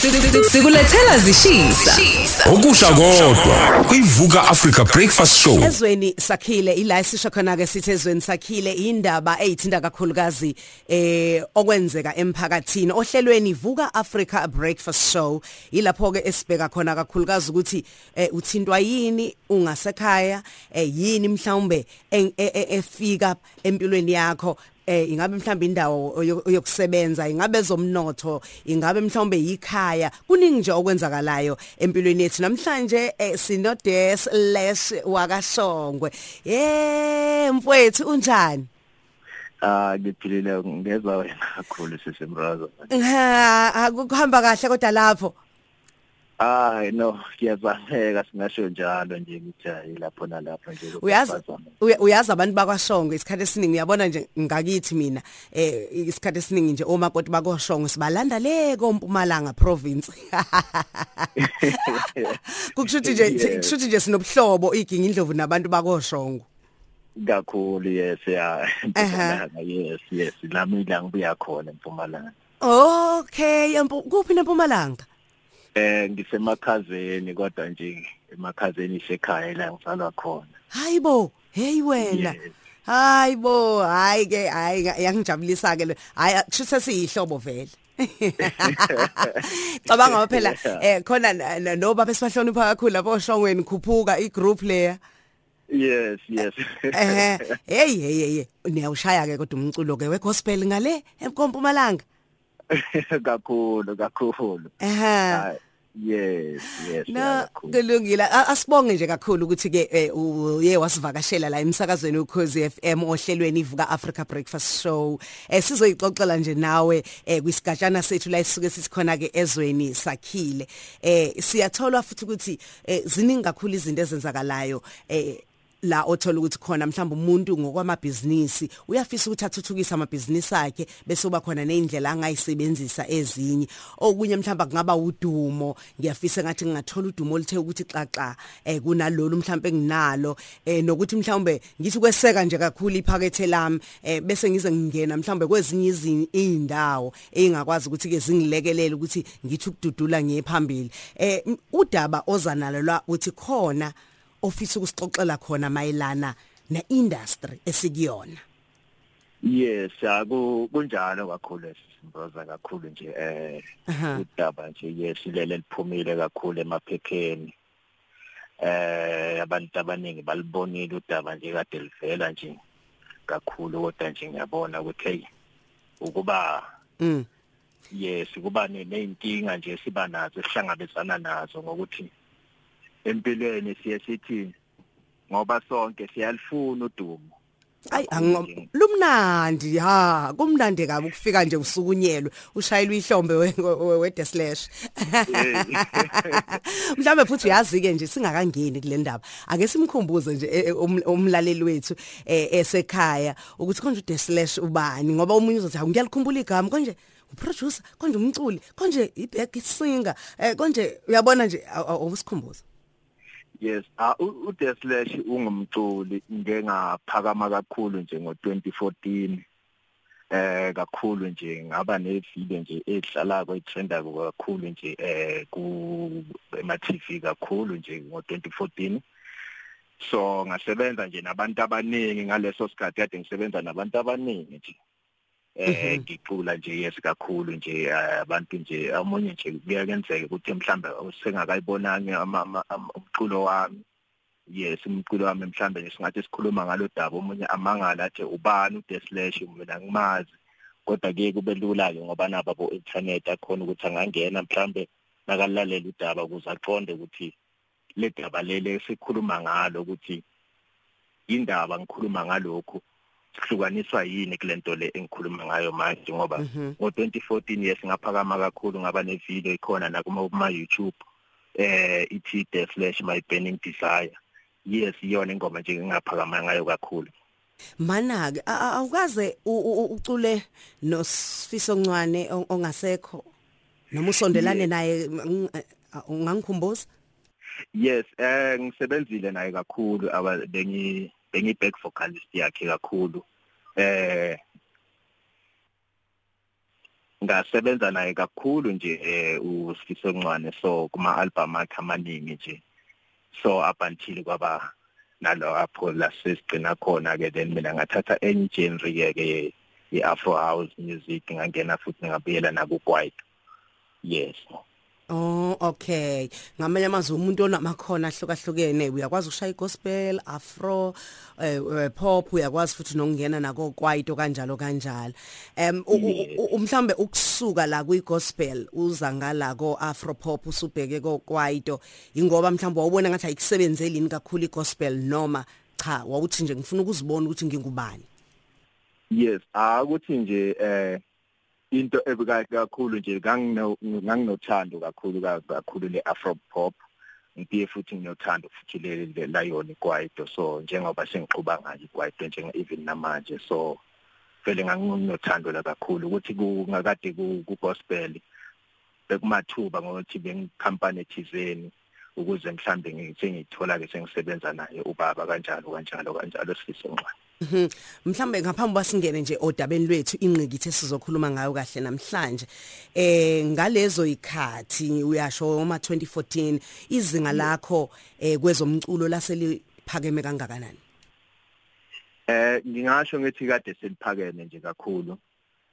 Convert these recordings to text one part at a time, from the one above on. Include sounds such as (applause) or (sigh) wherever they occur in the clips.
Sikulethela zishisa. Okusha kodwa kuyivuka Africa Breakfast Show. Ezweni sakhile ila esisho khona ke sithi ezweni sakhile indaba eyithinta kakhulukazi eh okwenzeka emphakathini ohlelweni vuka Africa Breakfast Show ilapho ke esibheka khona kakhulukazi ukuthi eh uthintwa yini ungasekhaya eh yini mhlawumbe efika empilweni yakho eh ingabe mhlawumbe indawo yokusebenza ingabe ezomnotho ingabe mhlawumbe yikhaya kuningi nje okwenzakalayo empilweni yethu. Namhlanje eh, sinodes lesh wakashongwe. Eh mfowethu unjani? Ah ngiphilile ngezwa wena kakhulu sisemrazo. ha akuhamba kahle kodwa lapho. Hayi no kuyazameka singasho njalo nje ukuthi lapho nalapho nje uyazi uyazi abantu bakwaShongwe isikhathi esiningi uyabona nje ngakithi mina eh isikhathi esiningi nje omakoti bakwaShongwe sibalanda le kompumalanga province. (laughs) Kukushuthi nje kushuthi nje sinobuhlobo iginga indlovu nabantu bakwaShongwe. Kakhulu yes ya. Empumalanga yes yes lami la ngibuya khona empumalanga. Okay kuphi nempumalanga? Eh ngisemakhazeni kodwa nje emakhazeni isekhaya la ngisalwa khona. Hayibo, hey wena. Hayibo, hayi ke hayi yangijabulisa ke. Hayi kusho sesiyihlobo vele. (laughs) Cabanga phela eh khona no baba sibahlonipha kakhulu lapho oshongweni khuphuka igroup layer. Yes, yes. Eh hey hey hey niyawushaya ke kodwa umculo ke wegospel ngale emkompumalanga. (laughs) kakhulu kakhulu. Aha yes yes na kulungile. Asibonge nje kakhulu ukuthi ke uye wasivakashela la emsakazweni ukhozi FM ohlelweni ivuka Africa Breakfast Show. Eh sizoyixoxela nje nawe eh kwisigajana sethu la isisuke sithi khona ke ezweni sakhile. Eh siyatholwa futhi ukuthi ziningi kakhulu izinto ezenzakalayo eh la othola ukuthi khona mhlawumbe umuntu ngokwamabhizinisi uyafisa ukuthi athuthukise amabhizinisi akhe bese uba khona neindlela angayisebenzisa ezinye. Okunye mhlawumbe kungaba udumo ngiyafisa ngathi ngingathola udumo olithe ukuthi xaxa eh kunalolu mhlawumbe enginalo eh nokuthi mhlawumbe ngithi kweseka nje kakhulu iphakethe lami eh bese ngize ngingena mhlawumbe kwezinye izindawo engakwazi ukuthi ke zingilekelele ukuthi ngithi ukududula ngiye phambili. Eh udaba ozanalo la uthi khona ofisa ukusixoxela khona mayelana neindustry esikuyona. Yes aku kunjalo kakhulu esimboza kakhulu nje eh udaba nje yes lele liphumile kakhulu emaphepheni. Eh abantu abaningi balibonile udaba nje kade livela nje kakhulu kodwa nje ngiyabona ukuthi hey ukuba mm. yes kuba nezinkinga nje siba nazo sihlangabezana nazo ngokuthi empilweni siye sithi ngoba sonke siyalifuna udumo. Ay lumnandi ha kumnandi kabi ukufika nje usukunyelwe ushayelwe ihlombe we the slash. (laughs) Mhlambe futhi uyazi ke nje singakangeni kule ndaba. Ake simkhumbuze nje umlaleli wethu esekhaya ukuthi konje the slash ubani ngoba umunye uzothi ngiyalikhumbula igama konje uproducer konje umculi konje iback singer konje uyabona nje awusikhumbuza Yes, uh, uDeslash ungumculi ngengaphakama kakhulu nje ngo2014. Eh kakhulu nje ngaba nevideo nje edlala kwetrenda kakhulu nje eh ku ema TV kakhulu nje ngo2014. So ngasebenza nje nabantu abaningi ngaleso sikhathi kade ngisebenza nabantu abaningi nje. Eh ngicula nje yes kakhulu nje abantu nje amunye nje kuyakenzeka ukuthi mhlambe usengakayibonanga umculo wami. Yes umculo wami mhlambe singathi sikhuluma ngalo daba omunye amangala athi ubani uDeslash mina ngimazi. Kodwa ke kube lula ke ngoba naba bo internet akhona ukuthi angangena mhlambe nakalalela udaba ukuze aqonde ukuthi le daba lele sikhuluma ngalo ukuthi indaba ngikhuluma ngalokho sihlukaniswa yini kulento le engikhuluma ngayo manje ngoba ngo2014 yes ngaphakama kakhulu ngaba nevideo ikhona nakuma kuma YouTube eh ithi the flash my burning desire. Yes iyona ingoma nje engaphakama ngayo kakhulu. Mana ke awukaze ucule nosifiso ncwane ongasekho noma usondelane naye ungangikhumbuza yes eh ngisebenzile naye kakhulu aba bengi bengi back vocalist yakhe kakhulu. Eh ngasebenza naye kakhulu nje eh usifiso ncwane so kuma album akhe amaningi nje. So up until kwaba nalo apho la sesigcina khona ke then mina ngathatha enye genre ke ke i-afro house music ngangena futhi ngabuyela nakukwaito yes. Oh okay. Ngamanye amazwi umuntu onamakhono ahlukahlukene uyakwazi ukushaya igospel afro eh, eh pop uyakwazi futhi nokungena nako kwaito kanjalo kanjalo. Em umhlambe ukusuka la kwigospel uza ngala ko afro pop usubheke ko kwaito ingoba mhlambe wawubona ngathi ayikusebenzeli kakhulu igospel noma cha wawuthi nje ngifuna ukuzibona ukuthi ngingubani? Yes akuthi nje eh into ebuka kakhulu nje nganginothando kakhulu kakhulu le Afro pop. Ngiye futhi nginothando futhi le Lion kwaito. So njengoba sengixuba ngayo kwaito njenge even namanje. So vele nganginothando la kakhulu ukuthi kungakade ku gospel bekumathuba ngokuthi bengikhampani ethizeni ukuze mhlambe ngithi ngithola ke sengisebenza naye ubaba kanjalo kanjalo kanjalo sifiso ncane Mhm. Mhlambe ngaphambi basingene nje odabeni lwethu inqikithi esizokhuluma ngayo kahle namhlanje. Eh ngalezo ikhathi uyasho ma 2014 izinga lakho eh kwezomculo laseliphakeme kangakanani? Eh ngingasho ngithi kade seliphakeme nje kakhulu.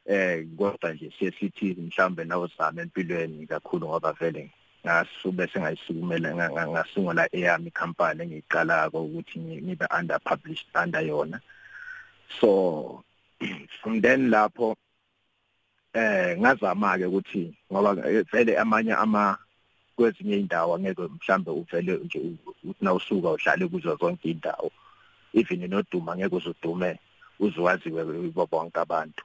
Eh kodwa nje siyesithi mhlambe nawuzama empilweni kakhulu ngoba vele ngasube sengayisukumela ngasungula eyami company engiyiqalako ukuthi ngibe under published under yona. So from then lapho eh ngazama ke ukuthi ngoba vele amanye ama kwezinye indawo angeke mhlambe uvele nje nawusuka udlale kuzo zonke indawo even noduma ngeke uzudume uzwaziwe bonke abantu.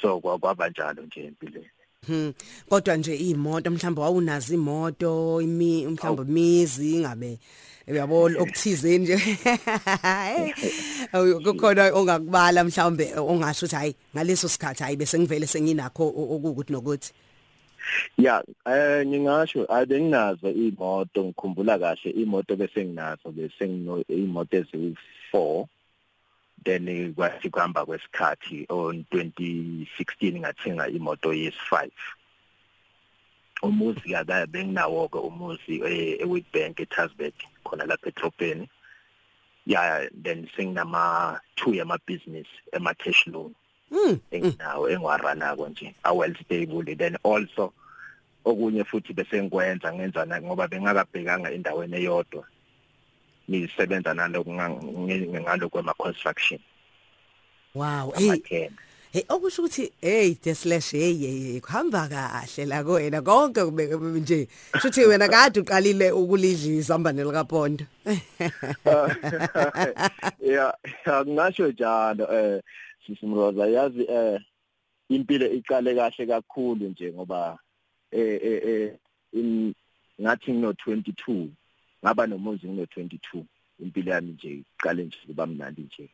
So kwaba njalo nje empilweni. Hmm kodwa nje imoto mhlawumbe wawunazi imoto imi mhlawumbe mizi ingabe uyabona okuthize nje. (laughs) Kukhona ongakubala mhlawumbe ongasho ukuthi hayi ngaleso sikhathi hayi bese ngivele senginakho okukuthi nokuthi. Ya eh ngingasho abenginazo imoto ngikhumbula kahle imoto bese nginazo bese ngino imoto eziyi4 then kwathi kuhamba kwesikhathi on 2016 ngathenga imoto yes5 umuzi yaka benginawo ke umuzi eWitbank eTasbeck khona lapha eDrobheni ya then singinama two yama business ema cash loan mm enginawo engwaranako nje a well stable. Then also okunye futhi bese ngikwenza ngenza ngoba bengakabhekanga endaweni eyodwa nisebenza naloko ngaloko kwema construction wow hey. Hey okusho ukuthi hey the slash hey kuhamba kahle la kuwena. Konke kubeke nje shuthi wena kade uqalile ukulidlisa ambane lika Pondo (laughs) Yeah ngasho njalo eh sisimroza yazi eh impilo iqale kahle kakhulu nje ngoba eh eh in ngathi ngino 22 ngaba nomuzi ngino 22 impilo yami nje iqale nje kuba mnandi nje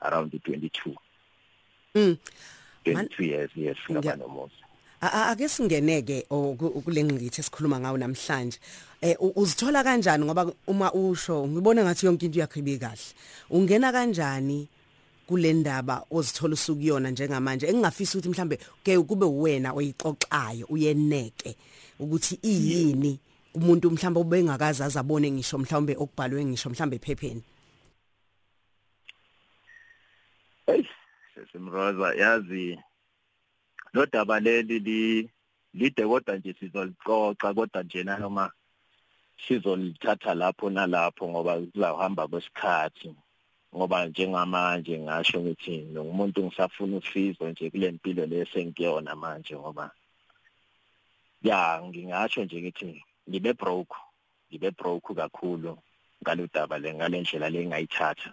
around 22 Mm. 22 years yes ngaba nomuzi ake singeneke kulengqithi esikhuluma ngawo namhlanje. Eh uzithola kanjani? Ngoba uma usho ngibona ngathi yonke into yakho ibe kahle. Ungena kanjani kule ndaba ozithola usukuyona njengamanje? Engingafisa ukuthi mhlambe ke kube wena oyixoxayo uyeneke ukuthi iyini umuntu mhlambe ubengakazi azabone ngisho mhlambe okubhalwe ngisho mhlambe ephepheni Hey sesimroza yazi lo daba leli li lide kodwa nje sizolixoxa kodwa nje noma sizolithatha lapho nalapho ngoba kuzahamba kwesikhathi ngoba njengamanje ngasho ngithi ngumuntu ngisafuna usizo nje kule mpilo lesengiyona manje ngoba ya ngingasho nje ngithi ngibe broke ngibe broke kakhulu ngaludaba le ngalendlela lengayithatha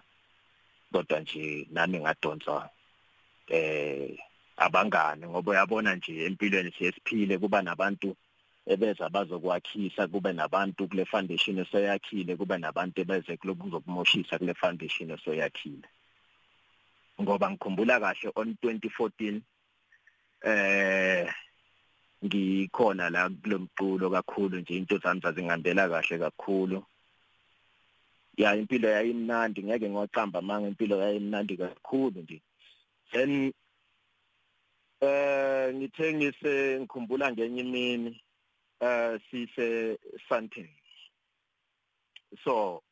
kodwa nje nami ngadonsa eh abangane ngoba uyabona nje empilweni siyesiphile kuba nabantu ebeza bazokwakhisa kube nabantu kule foundation esoyakhile kube nabantu ebeze kulokuzokumoshisa kule foundation esoyakhile ngoba ngikhumbula kahle on 2014 eh ngikhona la kulomculo kakhulu nje into zami zazingihambela kahle kakhulu. Ya impilo yayimnandi ngeke ngocamba manga impilo yayimnandi kakhulu nje. Then eh ngithe ngise ngikhumbula ngenye imini eh sise Sandton. So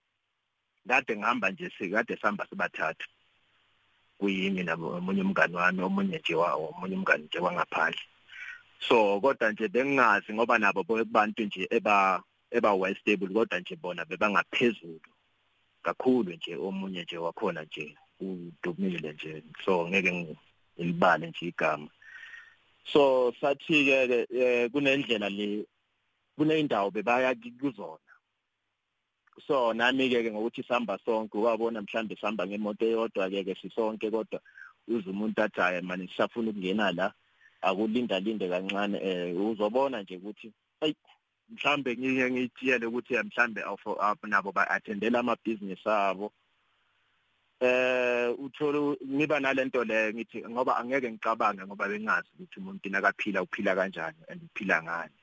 kade ngihamba nje sikade sihamba sibathathu. Kuyimi nabo omunye umngani wami omunye nje wawo omunye umngani nje wangaphandle. So kodwa nje bengingazi ngoba nabo bokubantu nje eba eba well stable kodwa nje bona bebangaphezulu kakhulu nje omunye nje wakhona nje. Udumile nje. So ngeke ngilibale nje igama. So sathi ke kunendlela le kuneyindawo bebaya kuzona so nami ke ngokuthi sihamba sonke wabona mhlambe sihamba ngemoto eyodwa ke ke sisonke kodwa uze umuntu athi hayi manje sisafuna ukungena la akulinda linde kancane. Eh uzobona nje ukuthi ayi mhlambe ngike ngitiyele ukuthi mhlambe nabo ba attendela ama business abo. Eh uthola ngiba nalento le ngithi ngoba angeke ngicabange ngoba bengazi ukuthi umuntu nakaphila uphila kanjani and uphila ngani.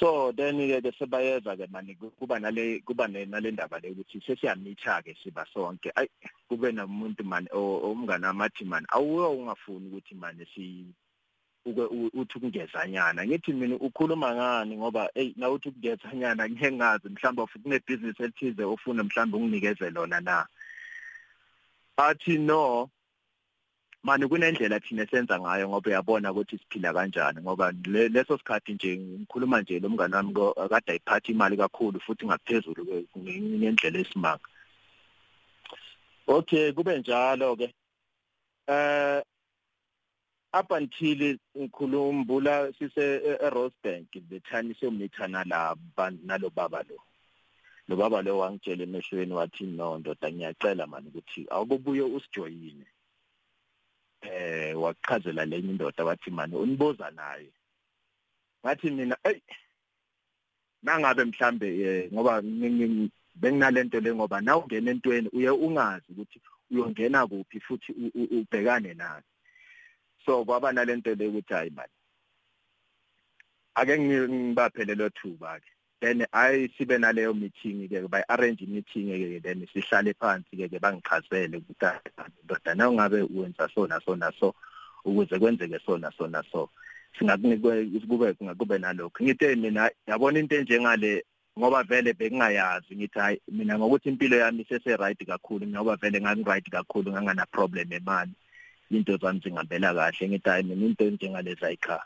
So then ke bese bayeza ke manje kuba nale kuba nale ndaba le ukuthi sesiyamitha ke siba sonke. Ay kube nomuntu manje omngane amathi manje awuyo ungafuni ukuthi manje si uthi ukungezanyana. Ngithi mina ukhuluma ngani ngoba hey na uthi ukungezanyana ngeke ngazi mhlawumbe futhi kune business elithize ofuna mhlawumbe unginikeze lona na. Athi no manje kunendlela thina senza ngayo ngoba uyabona ukuthi siphila kanjani ngoba leso sikhathi nje ngikhuluma nje lo mngane wami kade ayiphatha imali kakhulu futhi ngaphezulu ngendlela esimanga. Okay kube njalo ke. Eh up until ngikhulumbula sise eRosebank the time siyomithana la bantu nalo baba lo. Lo baba lo wangitshela emehlweni wathi no ndoda ngiyacela mani ukuthi awukubuye usijoyine. Eh waqhazela lenye indoda wathi mani uniboza naye. Ngathi mina ey nangabe mhlambe ngoba benginalento le ngoba na ungena entweni uye ungazi ukuthi uyongena kuphi futhi ubhekane naye so kwaba nalento le ukuthi hayi mani ake ngibaphele lo thuba ke then ayi sibe naleyo meeting ke bay arrange meeting ke then sihlale phansi ke bangichazele ukuthi ndoda na ungabe uwenza so na so na so ukuze kwenzeke so na so na so. Singakunikwe kube kungakube nalokho. Ngithe mina yabona into enjengale ngoba vele bekungayazi ngithi hayi mina ngokuthi impilo yami sese right kakhulu ngoba vele ngani right kakhulu ngangana problem emali into zami zingambela kahle. Ngithi hayi mina into enjengalezi ayikha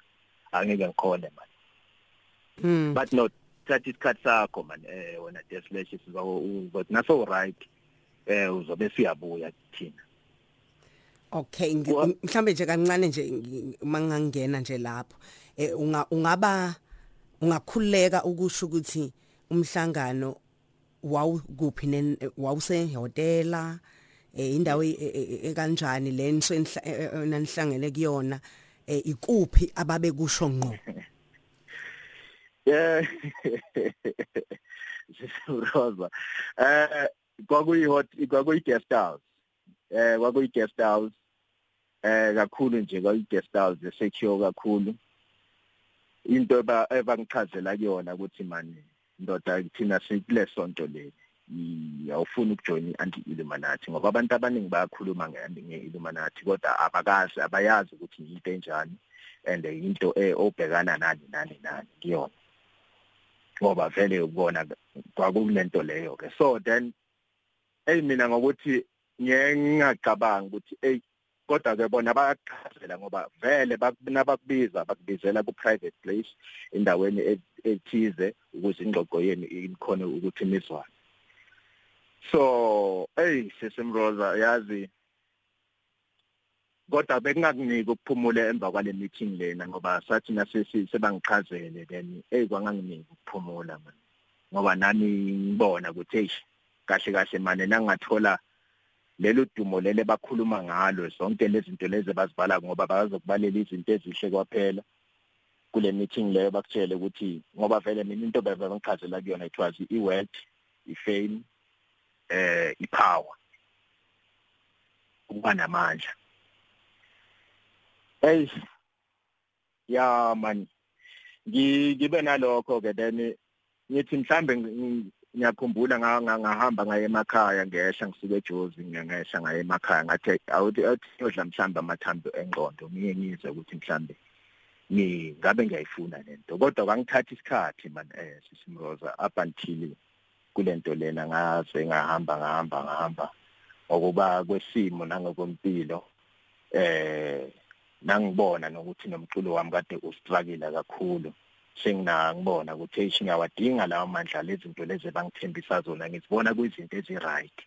angeke ngikhone manje. Mm. but no thatha isikhathi sakho man. Eh wena deslash siza uzothi naso right eh uzobe siyabuya thina. Okay mhlambe nje kancane nje mangangena nje lapho eh unga ungaba ungakhuleka ukusho ukuthi umhlangano wawukuphi wawuse hotela eh indawo ekanjani le nanihlangene kuyona eh ikuphi ababe kusho ngqo. (laughs) Rosa. Eh kwakuyi hot kwakuyi guest house. Eh kwakuyi guest house. Eh kakhulu nje kwakuyi guest house secure kakhulu. Into eba ebangichazela kuyona ukuthi manje ndoda thina sikule sonto le awufuni ukujoin anti Illuminati ngoba abantu abaningi bayakhuluma nge-Illuminati kodwa abakazi abayazi ukuthi yinto enjani and into obhekana nani nani nani kuyona ngoba vele ukubona kwakulento leyo ke. So then hey mina ngokuthi ngiyacabangi ukuthi hey kodwa ke bona bayaqhazela ngoba vele bakubiza bakubizela ku private place endaweni ethize ukuze ingxoxo yenu ikhone ukuthi imizwane so hey sesemroza yazi kodwa bekungakuniki ukuphumula emva kwale meeting lena ngoba sathi nasesi sebangichazele then hey kwanganginiki ukuphumula man ngoba nami ngibona ukuthi hey kahle kahle manje nangathola lelo dumo lele bakhuluma ngalo zonke lezi zinto lezi bazibhala ngoba bazokubalela izinto ezihle kwaphela kule meeting leyo bakutshele ukuthi ngoba vele mina into bebe bangichazela kuyona it was i-wealth i-fame eh i-power ukuba namandla. Hey ya man ngibe nalokho ke then ngithi mhlambe ngiyakhumbula ngahamba ngaye emakhaya ngehla ngisuke eJozi ngiyangehla ngaye emakhaya ngathi awuthi yodla mhlamba amathambo engqondo ngiye ngizwe ukuthi mhlambe ngabe ngiyayifuna lento kodwa kwangithatha isikhathi man eh sisimroza up until kulento lena ngaze ngahamba ngahamba ngahamba ngokuba kwesimo nangokwempilo eh nangibona nokuthi nomculo wami kade ustruggle kakhulu. Sengina ngibona ukuthi hey ngiyawadinga lawo mandla lezinto lezi bangithembisa zona. Ngizibona kuyizinto eziright.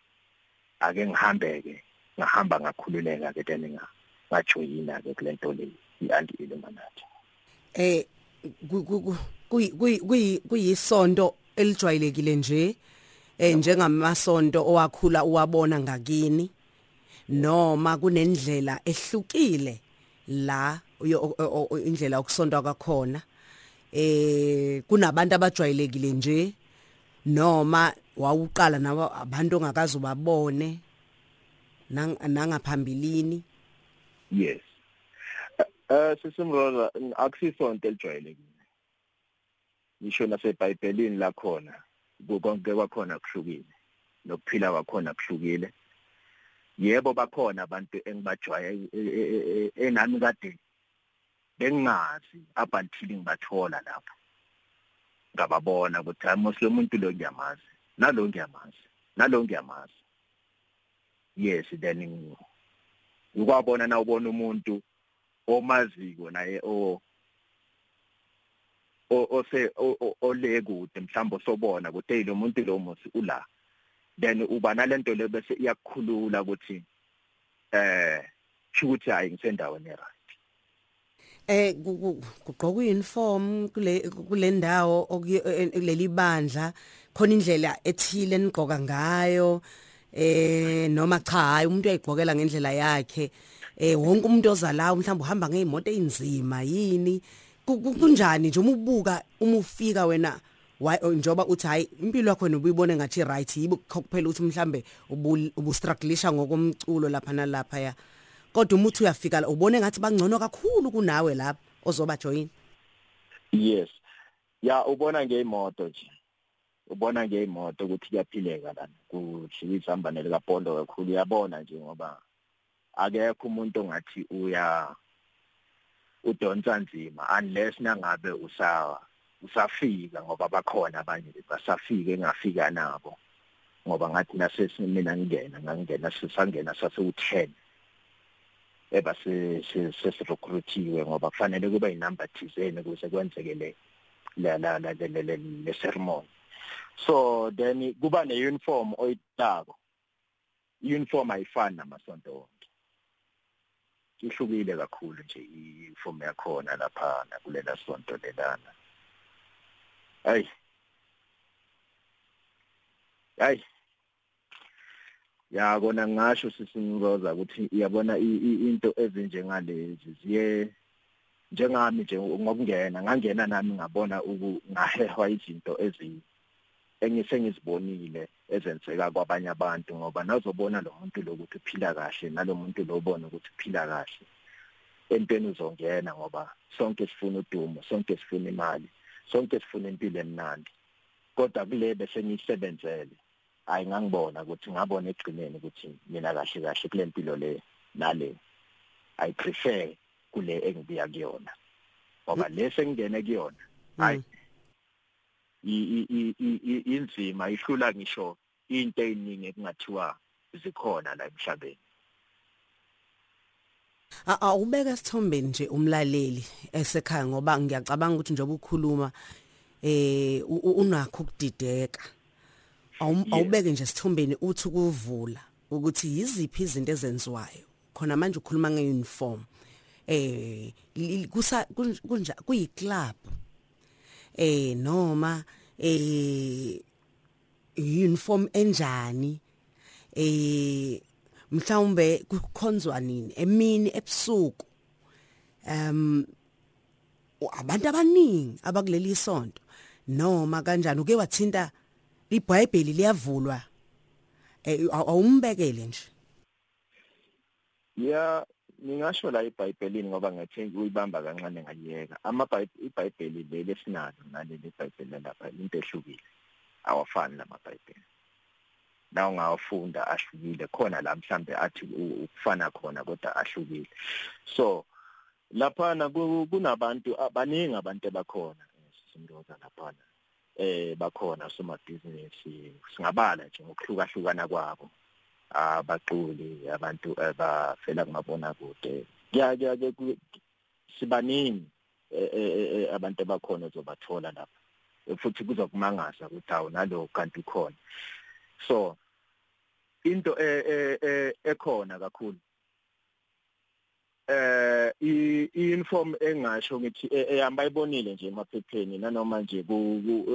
Ake ngihambe ke ngahamba ngakhululeka ke then ngajoyina ke kulento le i-anti illuminati eh kuyisonto elijwayelekile nje eh njengamasonto owakhula uwabona ngakini noma kunendlela ehlukile la indlela yokusonta kwakhona. Eh kunabantu abajwayelekile nje noma wawuqala nawe abantu ongakazi ubabone nangaphambilini. Yes. Eh sisimroza akusisonto elijwayelekile. Ngisho nasebhayibhelini la khona konke kwakhona kuhlukile nokuphila kwakhona kuhlukile. Yebo bakhona abantu engibajwaye enami kade bengingazi up until ngibathola lapho ngababona ukuthi hayi mos lo muntu lo ngiyamazi nalo ngiyamazi nalo ngiyamazi yes then ukwabona na ubona umuntu omaziko naye o ose ole kude mhlawumbe sobona ukuthi hey lo muntu lo musi ula then uba nalento le bese iyakukhulula ukuthi eh ukuthi hayi ngisendaweni right eh kugqoka uniform kule kule ndawo kuleli bandla khona indlela ethile enigqoka ngayo eh noma cha hayi umuntu uyayigqokela ngendlela yakhe eh wonke umuntu ozalayo mhlawumbe uhamba ngeimoto ezinzima yini? Kunjani nje uma ubuka uma ufika wena njoba uthi hayi impilo yakho ubuyibone ngathi right yibo kuphela ukuthi mhlambe ubustrugglisha ngokomculo lapha nalapha ya kodwa uma uthi uyafika ubone ngathi bangcono kakhulu kunawe lapha ozoba join yes. Ya ubona ngeimoto nje. Ubona ngeimoto ukuthi kuyaphileka lana. Kuhlisa ihamba nelika Pondo kakhulu. Uyabona nje ngoba akekho umuntu ongathi uya udonsa nzima unless nangabe usa usafika ngoba bakhona abanye basafika engafika nabo. Ngoba ngathi nasesi mina ngingena ngangena sisangena sase u10 eba sesirecruitiwe ngoba kufanele kube inumber thizeni ukuze kwenzeke le la la la le ceremony. So then kuba ne uniform oyitako. Uniform ayifani namasonto wonke. Ihlukile kakhulu nje iform yakhona lapha nakulela sonto lelana. Hayi hayi ya kona ngisho sisinroza ukuthi iyabona into ezinjengalezi ziye njengami nje ngokungena ngangena nami ngabona ngahehwa izinto ezi engisengizibonile ezenzeka kwabanye abantu ngoba nazobona lo muntu lokuthi uphila kahle nalomuntu lo ubona ukuthi uphila kahle entweni uzongena ngoba sonke sifuna udumo sonke sifuna imali. Sonke sifuna impilo emnandi. Kodwa kule bese ngiyisebenzele hayi ngangibona ukuthi ngabona egcineni ukuthi mina kahle kahle kule mpilo le nale. I prefer kule engibuya kuyona. Ngoba lese ngene kuyona hayi inzima ihlula ngisho into eziningi ekungathiwa zikhona la emhlabeni. Awubeka sithombeni nje umlaleli esekhaya ngoba ngiyacabanga ukuthi njengoba ukhuluma eh unakho ukudideka. Awubeke nje sithombeni uthi ukuvula ukuthi yiziphi izinto ezenziwayo. Khona manje ukhuluma ngeuniform. Eh kusa kunja kuyi club eh noma eh uniform enjani? Eh mhlawumbe kukhonzwa nini emini ebusuku. Um abantu abaningi abakuleli sonto noma kanjani uke wathinta iBhayibheli liyavulwa? Eh awumbekele nje. Ya ningasho la eBhayibhelini ngoba ngathi uyibamba kancane ngayiyeka. Ama iBhayibheli leli esinalo naleli iBhayibheli lapha into ehlukile. Awafani lamabhayibheli la ungawafunda ahlukile. Khona la mhlambe athi ukufana khona kodwa ahlukile. So laphana kunabantu abaningi abantu abakhona sindoza laphana eh bakhona somabhizinisi singabala nje ngokuhlukahlukana kwabo. Abaquli abantu abafela kumabona kude kuya kuya sibaningi e, e, e, abantu abakhona uzobathola lapha. Futhi kuzokumangaza ukuthi awu nalo kanti ukhona so into ekhona kakhulu. Eh i-inform engasho ngithi ehamba ayibonile nje emaphepheni nanoma nje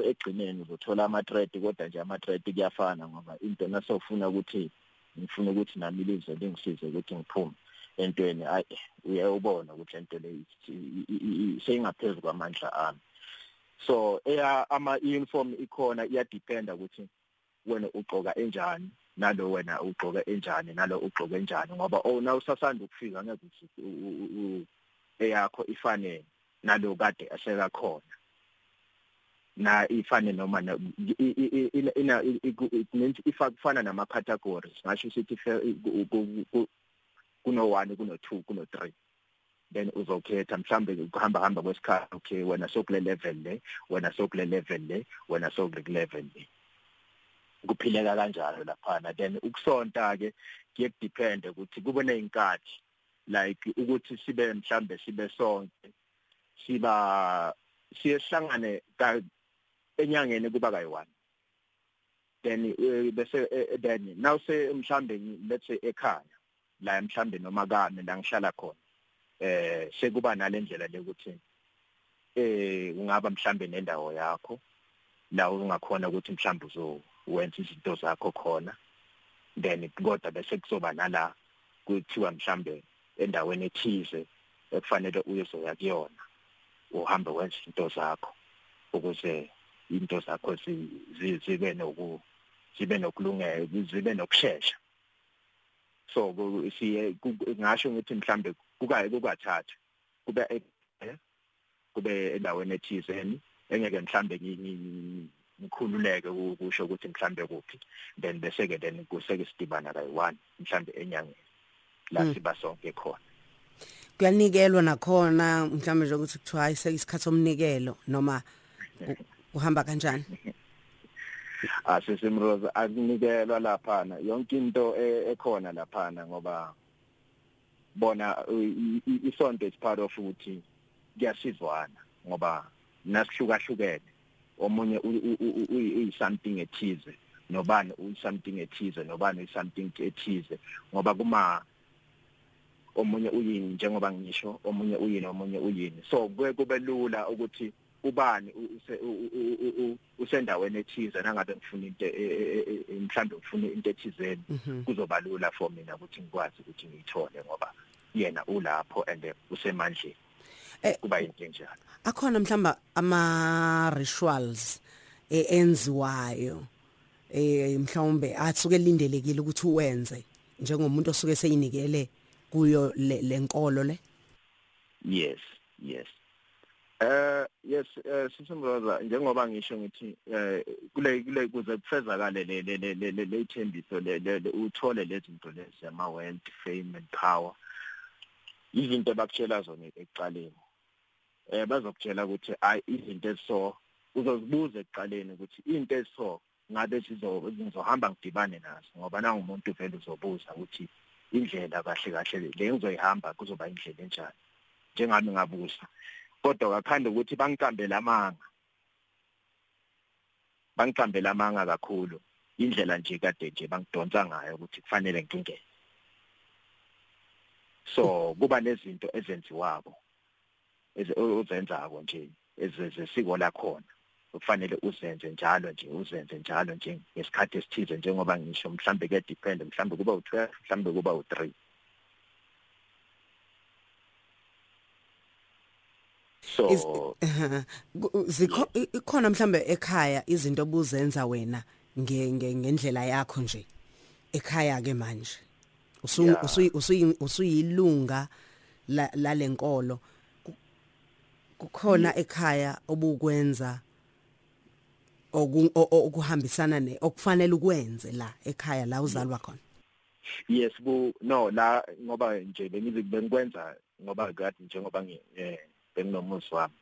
egcineni uzothola ama-thread kodwa nje ama-thread kuyafana ngoba into nasofuna ukuthi ngifuna ukuthi nami lize lingisize ukuthi ngiphume entweni ayi uyayibona ukuthi lento le seyingaphezulu kwamandla ami. So eya ama uniform ikhona iyadependa ukuthi wena ugqoka enjani nalo wena ugqoke enjani nalo ugqoke enjani ngoba oh na usasanda ukufika ngeke ukuthi eyakho ifane nalo kade aseka khona. Na ifane noma ina ina ifana nama categories ngasho sithi kuno 1 kuno 2 kuno 3 then uzokhetha mhlambe ukuhamba hamba kwesikhathi okay wena sokule level le wena sokule level le wena sokule level le kuphileka kanjalo laphana. Then ukusonta ke kuye depend ukuthi kube nezinkathi like ukuthi sibe mhlambe sibe sonke siba siyehlangane enyangeni kuba kayi1 then bese then now say mhlambe let's say ekhaya la mhlambe noma kami la ngihlala khona eh sekuba nalendlela lekuthi eh ungaba mhlambe nendawo yakho la ungakhona ukuthi mhlambe uzo. Wenza izinto zakho khona then kodwa bese kuzoba nala kuthiwa mhlambe endaweni ethize ekufanele uyezoya kuyona uhambe wenza izinto zakho ukuze into zakho zibe noku zibe nokulungela zibe nokusheshsha so siye ngasho ngithi mhlambe kukaye kukathathu kube kube endaweni ethizeni engeke mhlambe ngikhululeke ukusho ukuthi mhlambe kuphi. Then bese ke then kuseke sidibana kayi1 mhlambe enyangeni la hmm. siba sonke khona. Kuyanikelwa nakhona mhlambe nje ukuthi kuthiwa ayise isikhathi somnikelo noma uhamba kanjani? (laughs) Asisimroza akunikelwa laphana. Yonke into e, ekhona laphana ngoba bona isonto is part of ukuthi kuyasizwana ngoba nasihlukahlukene. Omunye uyi something ethize nobani uyi something ethize nobani uyi something ethize ngoba kuma omunye uyini njengoba ngisho omunye uyini omunye uyini so kuye kube lula ukuthi ubani usendaweni ethize nangabe ngifuna into e, e, e, mhlambe ngifuna into ethizeni mhm. kuzoba lula for mina ukuthi ngikwazi ukuthi ngiyithole ngoba yena ulapho and usemandleni kuba into enjalo. Akhona mhlamba ama rituals enziwayo eh mhlawumbe athuke lindelekile ukuthi uwenze njengomuntu osuke seyinikele kuyo lenkolo le yes yes. Eh yes eh sisimroza njengoba ngisho ngithi eh kule kule kuze kufezakale le le le le ithembiso le uthole lezi zinto lezi ama wealth fame and power. Izinto bakutshela zona ekuqaleni. Eh bazokutshela ukuthi ay izinto eso uzozibuza ekuqaleni ukuthi into eso ngabe sizohamba ngidibane nazo ngoba nangumuntu vele uzobuza ukuthi indlela kahle kahle le ngizoyihamba kuzoba indlela enjani? Njengami ngabuza. Kodwa kakhanda ukuthi bangicambele amanga. Bangicambele amanga kakhulu. Indlela nje kade nje bangidonsa ngayo ukuthi kufanele ngingene. So kuba nezinto ezenziwako. Ozenzako nje ezesiko lakhona. Kufanele uzenze njalo nje uzenze njalo nje ngesikhathi esithize njengoba ngisho mhlambe ke depend mhlambe kuba u12 mhlambe kuba u3 so (laughs) zikho ikhona mhlambe ekhaya izinto obuzenza wena ngendlela yakho nje? Ekhaya ke manje usuyilunga lalenkolo kukhona ekhaya obukwenza oku- o- o- okuhambisana ne okufanele ukwenze la ekhaya la uzalwa khona? Yes bu no la ngoba nje bengize bengikwenza ngoba kade njengoba ngi eh benginomuzi wami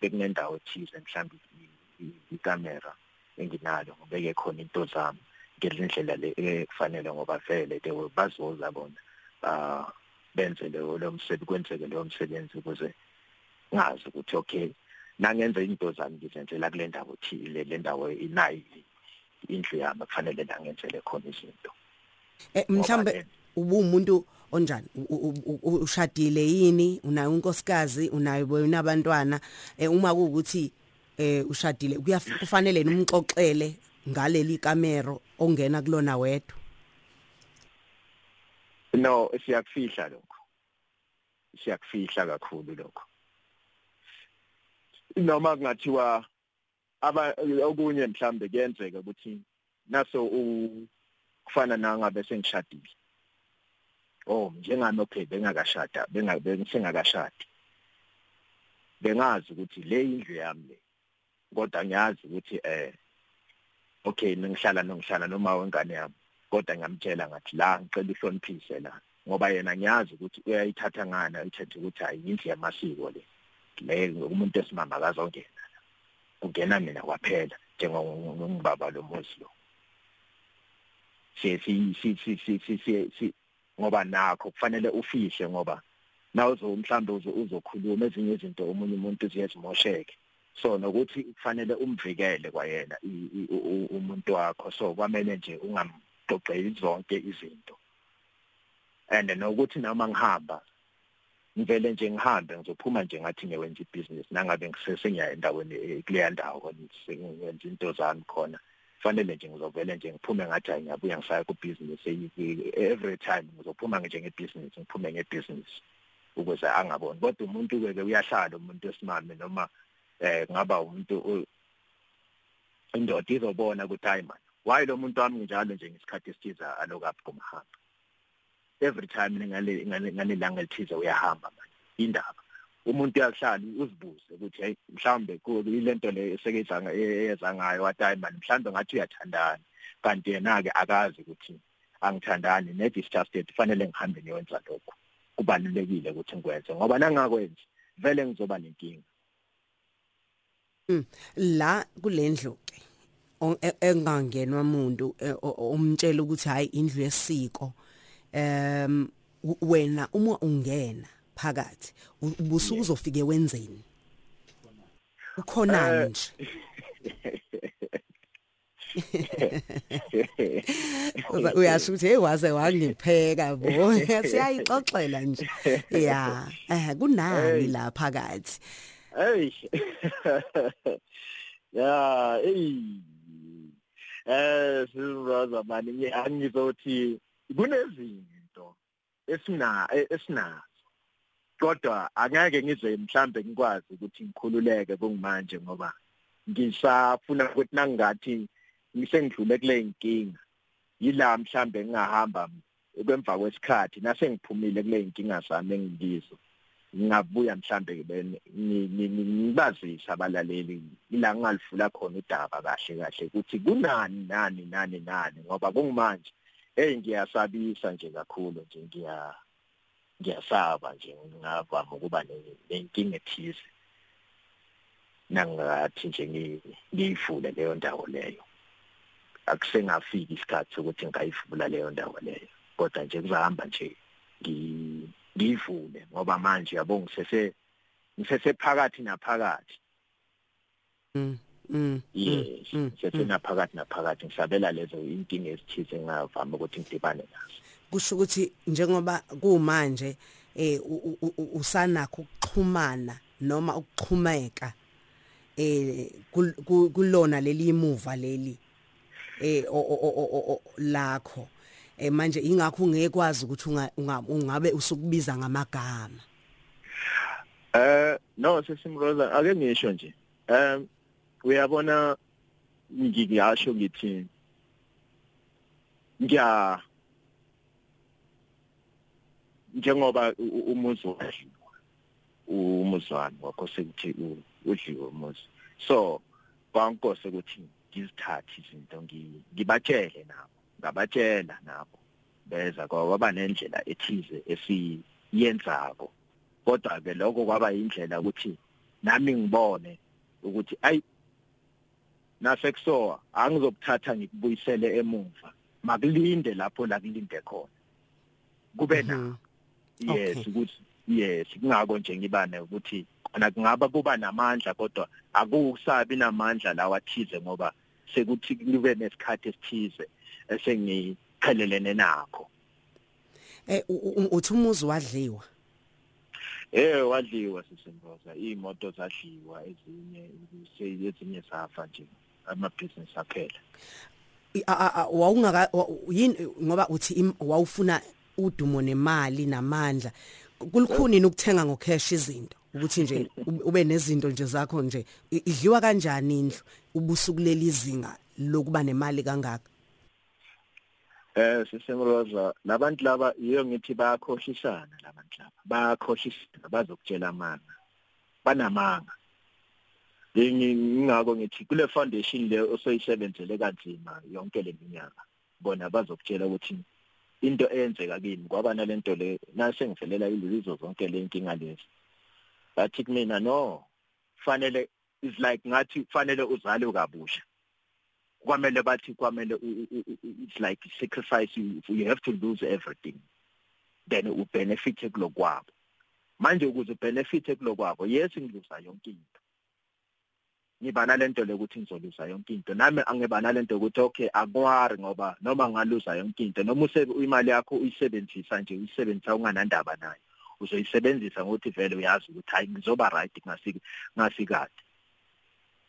bekunendawo ethize mhlawumbe i- i- ikamera enginalo ngibeke khona into zami ngendlela le ekufanele ngoba vele they will bazoza bona ah benze leyo lo msebenzi kwenzeke leyo msebenzi ukuze ngazi ukuthi okay nangenza into zami ngizenzela kule ndawo thile le ndawo inayi indlu yami kufanele la ngenzele khona izinto. Eh, mhlambe ubumuntu onjani? Ushadile yini? Unayo unkosikazi? Unayo unabantwana? Eh, uma kuukuthi eh ushadile kufanele numxoxele ngaleli kamero ongena kulona wedwa? No siyakufihla lokho. Siyakufihla kakhulu lokho. Noma kungathiwa aba okunye mhlambe kuyenzeka ukuthi naso kufana nangabe sengishadile. Oh njengami okay bengakashada bengabe ngisengakashadi bengazi ukuthi le indlu yami le kodwa ngiyazi ukuthi eh okay ngihlala nongihlala noma wengane yami kodwa ngiyamtshela ngathi la ngicela uhloniphise la ngoba yena ngiyazi ukuthi uyayithatha ngana ayithethe ukuthi hayi indlu yamasiko le. leyo umuntu esimama akazongena kungena mina kwaphela njengongibaba lomuzi lo. Si si si si si si ngoba nakho kufanele ufishe ngoba nawe uzomhlamba uzokhuluma ezinye izinto omunye umuntu ziyazimosheke so nokuthi kufanele umvikele kwayena umuntu wakho. So kwamele nje ungamdogceli zonke izinto. And nokuthi noma ngihamba ngivele nje ngihambe ngizophuma nje ngathi ngiyenza ibusiness. Nangabe ngisesengiya endaweni kuleya ndawo ngiyenza into zami khona. Fanele nje ngizovele nje ngiphume ngathi hayi ngiyabuya ngisaya ku business every time ngizophuma nje ngebusiness ngiphume ngebusiness ukuze angaboni. Kodwa umuntu ke uyahlala umuntu esimame noma eh ngaba umuntu indoda izobona ukuthi hayi man why lo muntu wami? Njalo nje ngesikhathi esithiza alokaphi kumhamba every time ngale ngale langa elithize uyahamba man indaba. Umuntu uyahlala uzibuze ukuthi hey mhlambe kulento le esekezanga eyeza ngayo wathi hayi man mhlambe ngathi uyathandana. Kanti yena ke akazi ukuthi angithandani net is just it fanele ngihambe niyonza lokho kubalulekile ukuthi ngikwenze ngoba nangakwenzi vele ngizoba nenkinga. La kulendlu ke engangenwa umuntu umtshela ukuthi hayi indlu yesiko. Em wena uma ungena phakathi ubusuku uzofike wenzeni? Ukhonani nje. Uyasho ukuthi hey waze wangipheka bo (laughs) siyayixoxela nje. Ya eh kunani la phakathi? Hey. (laughs) Ya hey. Eh sizoza mani? Angizothi kunezinto esina esinazo. Kodwa angeke ngize mhlambe ngikwazi ukuthi ngikhululeke kungimanje ngoba ngisafuna ukuthi nangathi ngisengidlule kule inkinga yila mhlambe ngingahamba kwemva kwesikhathi nase ngiphumile kule inkinga zami engikizo. Ngingabuya mhlambe ngibazisa abalaleli ila ngalifula khona udaba kahle kahle ukuthi kunani nani nani nani ngoba kungimanje hey ngiyasabisa nje kakhulu nje ngiya ngiyasaba nje ngavama ukuba nenkinga ethize. Nangathi nje ngiyifule leyo ndawo leyo. Akusengafika isikhathi sokuthi ngayifula leyo ndawo leyo kodwa nje kuzahamba nje ngiyivule ngoba manje yabo ngisese ngisese phakathi naphakathi. Mm. Yes ngisese naphakathi naphakathi ngisabela lezo inkinga ezithize ngavama ukuthi ngidibane nazo. Kusho ukuthi njengoba kumanje eh usanakho ukuxhumana noma ukuxhumeka eh kulona leli imuva leli eh lakho. Eh manje ingakho ungekwazi ukuthi ungabe usukubiza ngamagama. Eh no sesimroza ake ngisho nje. Um uyabona ngiyasho ngithi ngiya njengoba umuzi wadliwa umuzwani wakho sekuthi udliwe umuzi. So kwankose ukuthi ngizithathe izinto ngibatshele nabo ngabatshela nabo beza kwaba nendlela ethize esiyenzako. Kodwa ke lokho kwaba indlela ukuthi nami ngibone ukuthi ayi nasekusowa angizokuthatha ngikubuyisele emuva. Makulinde lapho la kulinde khona. Kube na? Mhm. yes ukuthi yes kungako nje ngibane ukuthi kona kungaba kuba namandla kodwa akusabi namandla lawa athize ngoba sekuthi kube nesikhathi esithize esengichelelene nakho. Eh uthi umuzi wadliwa? Eh wadliwa sisemboza imoto zadliwa ezinye ezinye safa nje. Amabhizinisi aphela. Wawungaka wa- yini ngoba uthi wawufuna udumo nemali namandla. Kulukhuni ukuthenga ngocash izinto? Ukuthi nje ube- nezinto nje zakho nje idliwa kanjani indlu? Ubusukuleli izinga lokuba nemali kangaka? Eh sisemroza labantu laba yiyo ngithi bayakhoshisana labantu laba. Bayakhoshisana bazokutshela amanga. Banamanga. Ngingako ngithi kule foundation le osoyisebenzele kanzima yonke le minyaka bona bazokutshela ukuthi into eyenzeka kimi kwaba nalento le nasengivelela izo zonke le inkinga lezi. Bathi kumina no fanele is like ngathi fanele uzale kabusha. Kwamele bathi kwamele u- u- u- u- it's like sacrifice you, you have to lose everything. Then ubenefit kulokwabo. Manje ukuze ubenefit kulokwabo yes ngilusa yonke into. Ngibana lento lokuthi ngizolusa yonke into. Nami angibana lento ukuthi okay akwari ngoba noma ngalusa yonke into noma imali yakho uyisebenzisa nje uyisebenzisa unganandaba nayo. Uzoyisebenzisa ngokuthi vele uyazi ukuthi hayi ngizoba right ngasiki ngasikade.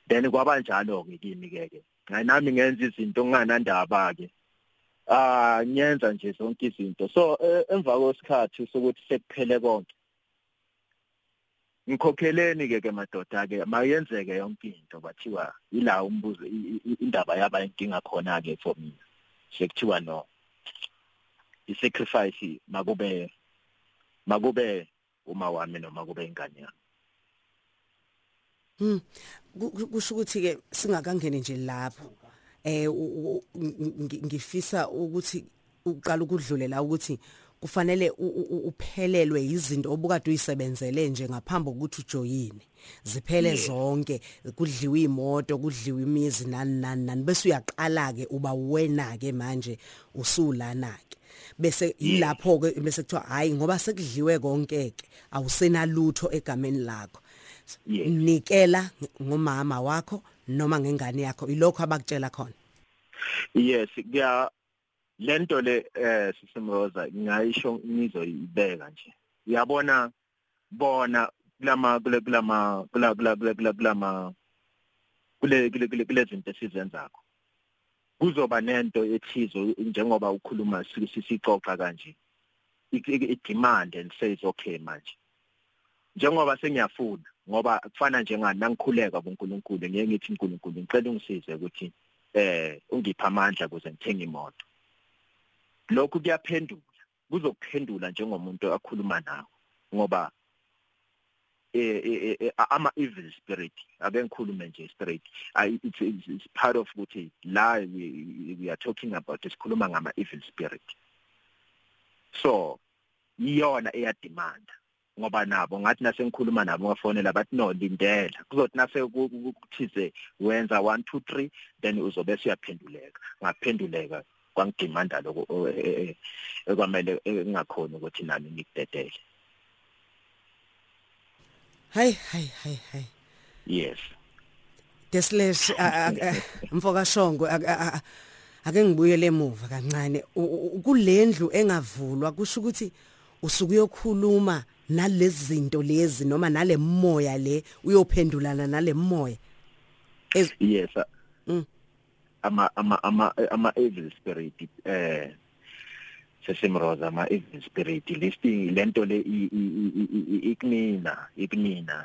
Then kwaba njalo ke kimi ke ke nami ngenza izinto nginganandaba ke ah nyenza nje zonke izinto. So eh, emva kwesikhathi sokuthi sekuphele konke ngikhokheleni ke ke madoda ke mayenzeke yonke into bathiwa ila umbuzo i- i- indaba yaba inkinga khona ke for mina sekuthiwa no i-sacrifice makube makube uma wami noma kube ingane yami Hmm. Ku- ku- kusho ukuthi ke singakangeni nje lapho. Eh ngifisa ukuthi uqala ukudlule la ukuthi kufanele uphelelwe izinto obukade uyisebenzele nje ngaphambi kokuthi ujoyine. Ziphele zonke kudliwa imoto, kudliwa imizi nani nani nani. Bese uyaqala ke uba wena ke manje usulana ke. bese ilapho ke bese kuthiwa hayi ngoba sekudliwe konke ke awusenalutho egameni lakho. Nikela ngomama wakho noma ngengane yakho ilokho abakutshela khona. Yes kuya lento le eh sisimroza ngayisho ngizoyibeka nje. Uyabona bona kulama kulama kula kula kula kula kulama kule kule kule kule zinto esizenzakho kuzoba nento ethizo njengoba ukhuluma sisixoxa kanje. I-demand and says okay manje. Njengoba sengiyafuna ngoba kufana njengani nangikhuleka kuNkulunkulu ngeke ngithi uNkulunkulu ngicela ungisize ukuthi eh ungiphe amandla ukuze ngithenge imoto. Lokhu kuyaphendula kuzokuphendula njengomuntu akhuluma nawe ngoba eh, eh eh, ama evil spirit ake ngikhulume nje straight it's, part of ukuthi la we, are talking about isikhuluma ngama evil spirit. So iyona eyademand ngoba nabo ngathi nase ngikhuluma nabo ngafonela bathi no lindela. Kuzothi nase ku- ku- kuthize wenza 1 2 3 then uzobe siyaphenduleka ngaphenduleka kwangidimanda lokho o- e- e- ekwamele engakhona ukuthi nami ngikudedele. Hayi hayi hayi hayi. Yes. Deslash mfoka a- ake ngibuyele emuva kancane. Kulendlu engavulwa kusho ukuthi usuku yokhuluma nalezi zinto lezi noma nale moya le uyophendulana nale moya. Ez- yes Mm. Ama ama ama ama evil spirit eh sesimroza ama evil spirit listing lento le ikunina ikunina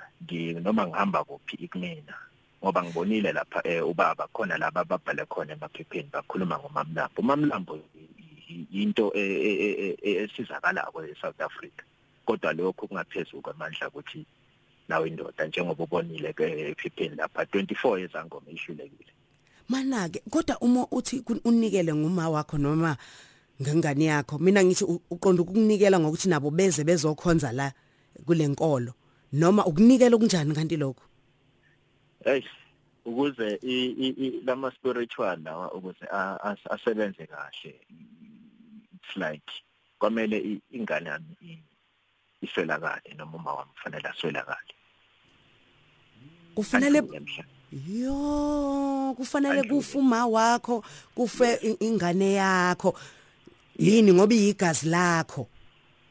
noma ngihamba kuphi ikunina ngoba ngibonile lapha eh ubaba khona laba babhale khona emaphepheni bakhuluma ngomamlambo. Umamlambo into e- e- e- e- esizakalako eSouth Africa kodwa lokho kungaphezulu kwamandla ukuthi nawe indoda njengoba ubonile ke ephepheni lapha 24 years angoma ishulekile mana ke kodwa uma uthi unikele nguma wakho noma ngengane yakho mina ngithi uqonda ukunikela ngokuthi nabo beze bezokhonza la kulenkolo noma ukunikela okunjani kanti lokho hey ukuze lama spiritual lawa ukuze asebenze kahle it's like kwamele ingane yami iswelakale noma uma wami kufanele aswelakale kufanele. Yo kufanele kufuma wakho kufe ingane yakho. Yini ngoba iyigazi lakho?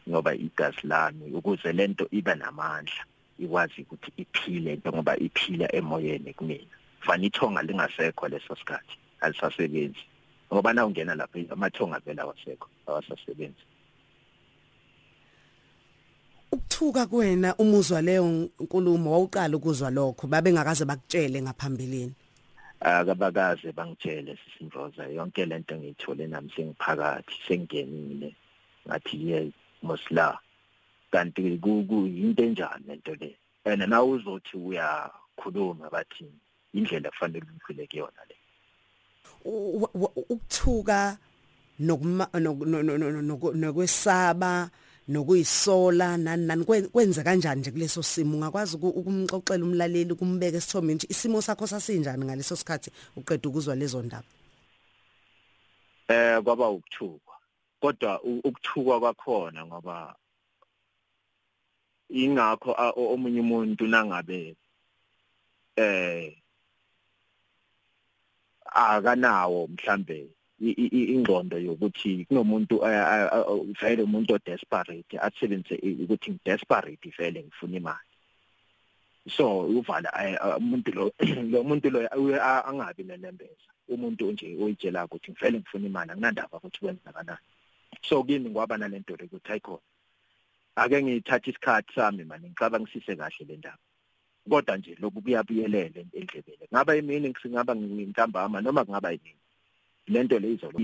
Ngoba igazi lami ukuze lento ibe namandla ikwazi ukuthi iphile njengoba iphila emoyeni kumina. Fana ithonga lingasekho leso sikhathi alisasebenzi. Ngoba na ungena lapha amathonga vela awasekho awasasebenzi. Ukuthuka kuwena umuzwa leyo nkulumo wawuqala ukuzwa lokho babengakaze bakutshele ngaphambilini? Akabakaze bangitshele sisimroza yonke lento ngiyithole nami sengiphakathi sengingenile ngathi ye mosla kanti kuyinto enjani lento le? And na uzothi uyakhuluma bathi indlela kufanele uphile kuyona le. Ukuthuka nokwesaba nokuyisola nani nani kwen- kwenza kanjani nje kuleso simo? Ungakwazi uku- ukumxoxela umlaleli kumbeke isithombe nje isimo sakho sasinjani ngaleso sikhathi uqeda ukuzwa lezo ndaba? Eh kwaba ukuthukwa kodwa ukuthukwa kwakhona ngoba ingakho omunye umuntu nangabe eh akanawo mhlambe ingqondo yokuthi kunomuntu a- a- a- vele umuntu odesperate asebenzise i- ukuthi ngidesperate vele ngifuna imali. So uvala eh, eh, umuntu lo (clears throat) lo muntu lo uye a- angabi nenembeza umuntu nje oyitshela ukuthi ngivele ngifuna imali anginandaba ukuthi kwenza kanani so kimi ngwaba nalento le ukuthi hayikhona ake ngithathe isikhathi sami manje ngicabangisise kahle le ndaba. Kodwa nje lokhu kuyabuyelele endlebele ngaba imini singaba ngintambama noma kungaba yini lento le izolo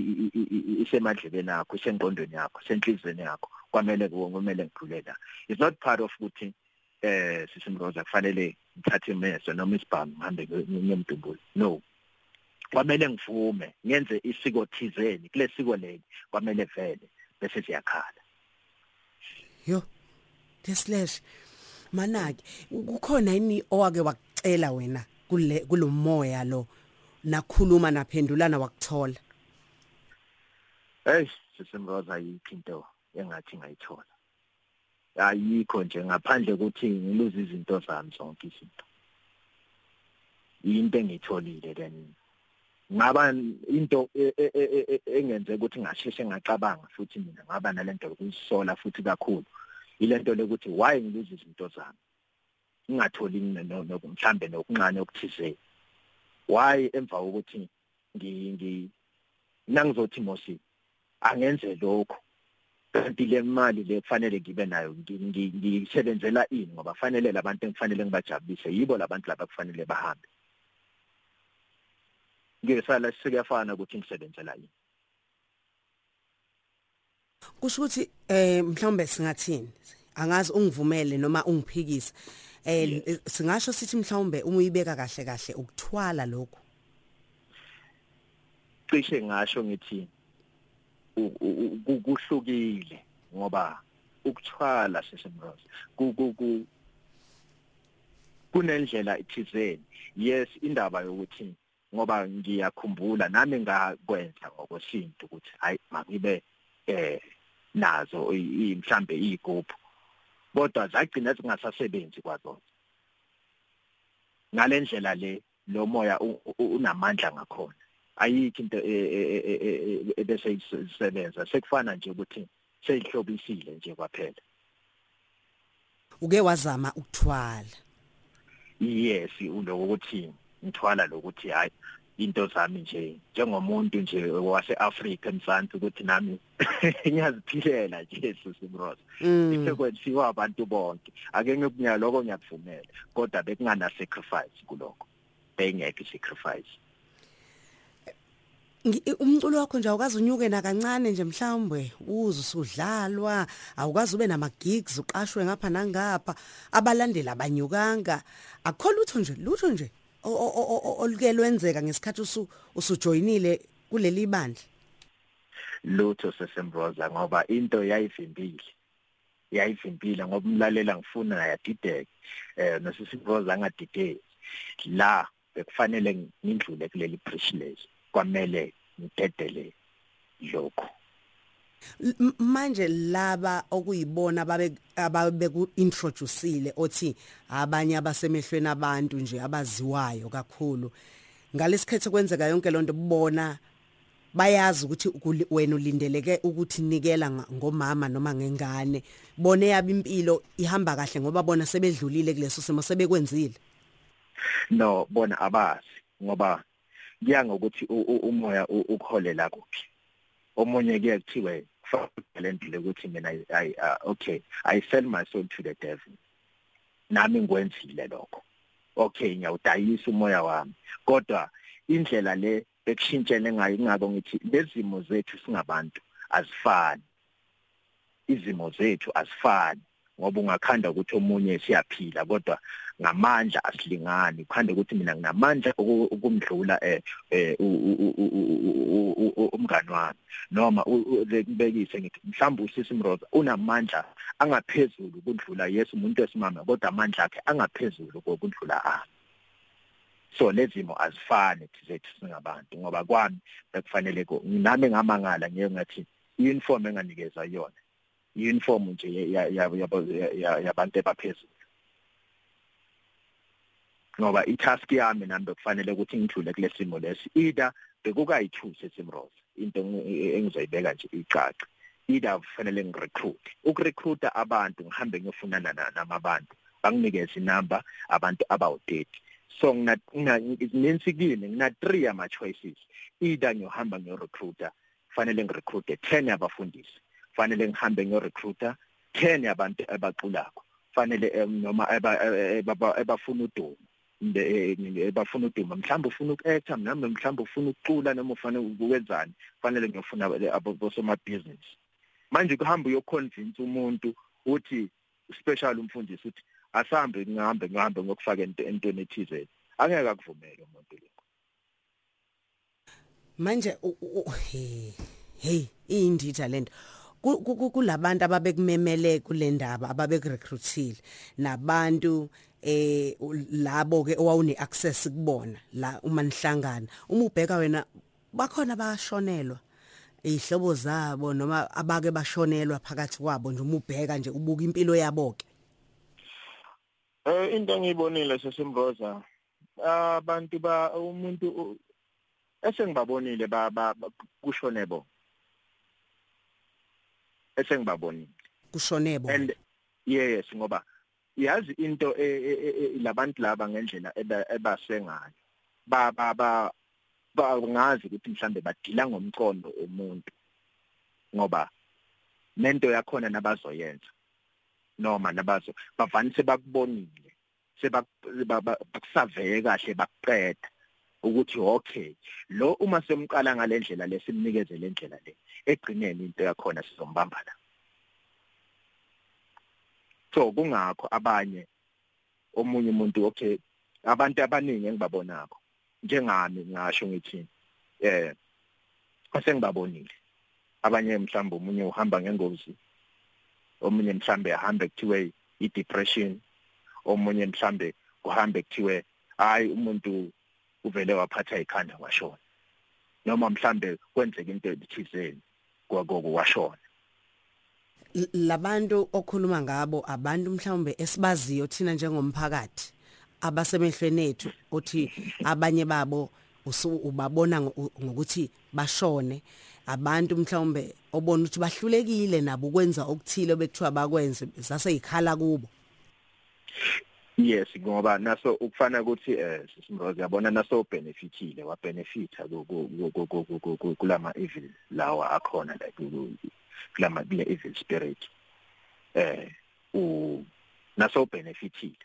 isemadlebeni akho isengqondweni yakho senhlizweni yakho kwamele kumele ngikhulela it's not part of ukuthi eh sisimroza kufanele ngithathe imeso noma isibhamu ngihambe ngiyemdumbula no. Kwamele ngivume ngenze isiko thizeni kule siko leli kwamele vele bese siyakhala. Yo deslash manake kukhona yini owake wakucela wena kule kulomoya lo? Nakhuluma naphendulana wakuthola. Hey sisimroza ayikho into engathi ngayithola. Ayikho nje ngaphandle ukuthi ngiluze izinto zami zonke izinto. Into engitholile then ngaba into e- e- e- engenze ukuthi ngasheshe ngacabanga futhi mina ngaba nalento yokuyisola futhi kakhulu. Ilento lokuthi why ngiluze izinto zami? Ngingatholi mhlambe nokuncane okuthizeni why emva kokuthi ngi ngi nangizothi mosi angenze lokho kanti le mali le kufanele ngibe nayo ngi- ngi- ngiyisebenzela ini? Ngoba fanele labantu engifanele ngibajabulise yibo labantu laba kufanele bahambe. Ngesala sikuyafana ukuthi ngisebenzela ini. Kusho ukuthi eh mhlawumbe singathini? Angazi ungivumele noma ungiphikise. Eh singasho sithi mhlawumbe uma uyibeka kahle kahle ukuthwala lokho cishe ngasho ngithi kuhlukile ngoba ukuthwala sesemrose ku ku ku kunendlela ithizeni yes indaba yokuthi ngoba ngiyakhumbula nami ngakwenza ngokwesintu ukuthi hayi makibe eh nazo mhlambe iguphu kodwa zagcina zingasasebenzi kwazona ngalendlela le lo moya unamandla ngakhona. Ayikho into e- e- e- ebese isebenza. Sekufana nje ukuthi seyihlobisile nje kwaphela. Uke wazama ukuthwala? Yes ulokuthi ngithwala lokuthi hayi into zami nje njengomuntu nje waseAfrika emzansi ukuthi nami (laughs) ngiyaziphilela nje sisimroza Mm. ithe kwenziwa abantu bonke. Ake ngikunya lokho ngiyakuvumela. Kodwa bekungana sacrifice kuloko bengeke sacrifice umculo wakho nje awukazi unyuke na kancane nje mhlawumbe. Uze usudlalwa awukazi ube nama gigs uqashwe ngapha nangapha. Abalandeli abanyukanga. Akukho lutho nje lutho nje. Oluke lwenzeka ngesikhathi usu usujoinile kuleli bandla? Lutho sesembroza ngoba into yayivimbile. Yayivimbile ngoba umlalela ngifuna yadideka eh nosisimbroza angadideki. La bekufanele ngindlule kuleli privilege. Kwamele ngidedele lokho. Manje laba okuyibona babe ababeku introduceile othi abanye abasemehlweni abantu nje abaziwayo kakhulu. Ngalesikhethe kwenzeka yonke lonto kubona bayazi ukuthi wena ulindeleke ukuthi nikela ngomama noma ngengane. Bone yabe impilo ihamba kahle ngoba bona sebedlulile kuleso simo sebekwenzile. No bona abazi ngoba kuya ngokuthi umoya ukholela kuphi. Omunye kuye kuthiwe kufanele ndile ukuthi mina i okay i sell my soul to the devil. Nami ngikwenzile lokho. Okay ngiyawudayisa umoya wami. Kodwa indlela le bekushintshene ngayo ngako ngithi lezimo zethu singabantu azifani. Izimo zethu azifani. Ngoba ungakhanda ukuthi omunye siyaphila kodwa ngamandla asilingani. Ukhanda ukuthi mina nginamandla ukumdlula eh umngani wami. Noma lekubekise ngithi mhlawumbe usisi Mroza unamandla angaphezulu kudlula Yesu umuntu wesimama kodwa amandla akhe angaphezulu kokudlula ami. So lezimo azifani zethu singabantu ngoba kwami bekufanele ko nami ngamangala ngiye ngathi uniform enganikezwa yona uniform nje yabantu abaphezulu ngoba itask yami nami bekufanele ukuthi ngidlule kulesimo lesi. Either bekukayithuse simrose into engizoyibeka nje icaca either kufanele ngirecruit ukurecruita abantu ngihambe ngiyofunana namabantu banginikeze inamba abantu abawu30 so ngina ninsikini ngina 3 ama choices either ngiyohamba ngiyorecruiter kufanele ngirecruite 10 abafundisi. Kufanele ngihambe ngiyorecruiter 10 yabantu abaqulako kufanele noma ebafuna udumo ebafuna uduma mhlawumbe ufuna uku-acta mhlawumbe mhlawumbe ufuna ukucula noma ufane ukwenzani kufanele ngiyofuna abosomabhizinisi manje kuhamba uyoconvince umuntu uthi special umfundisi uthi asambe ngihambe ngihambe ngokufaka entweni ethize angeke akuvumele umuntu lokho. Manje hey inditha lento. Kulabantu ababekumemele kule ndaba ababekurecruitile. Nabantu eh labo ke owawune access kubona la uma nihlangana. Uma ubheka wena bakhona bashonelwa ihlobo zabo noma abake bashonelwa phakathi kwabo nje uma ubheka nje ubuka impilo yabo ke. Eh into engiyibonile sesimboza abantu ba umuntu esengibabonile ba kushone bo. Esengibabonile. Kushone bo and yes ngoba yazi into labantu laba ngendlela ebasengayo. Ba ba bangazi ukuthi mhlambe badila ngomcondo omuntu ngoba nento yakhona nabazoyenza noma nabazo bavanise bakubonile sebakusaveye kahle bakuqeda ukuthi okay lo uma semqala ngalendlela lesimnikeze lendlela le egcineni into yakhona sizombamba la. So kungakho abanye omunye umuntu okay abantu abaningi engibabonako njengami ngasho ngithi eh asengibabonile. Abanye mhlawumbe umunye uhamba ngengozi omunye mhlambe ahambe kuthiwe i-depression omunye mhlambe kuhambe kuthiwe hayi umuntu uvele waphatha ikhanda washona. Noma mhlambe kwenzeka into ethizeni kwakoko washona. Labantu okhuluma ngabo abantu mhlawumbe esibaziyo thina njengomphakathi abasemehlweni ethu uthi abanye babo ubabona ngokuthi bashone. Abantu mhlawumbe obona ukuthi bahlulekile nabo ukwenza okuthile bekuthiwa bakwenze zaseyikhala kubo. Yes ngoba naso ukufana ukuthi eh sisimrozi yabona naso benefitile wa benefita kulama evil lawa akhona like kulama kule evil spirit. Eh u naso benefitile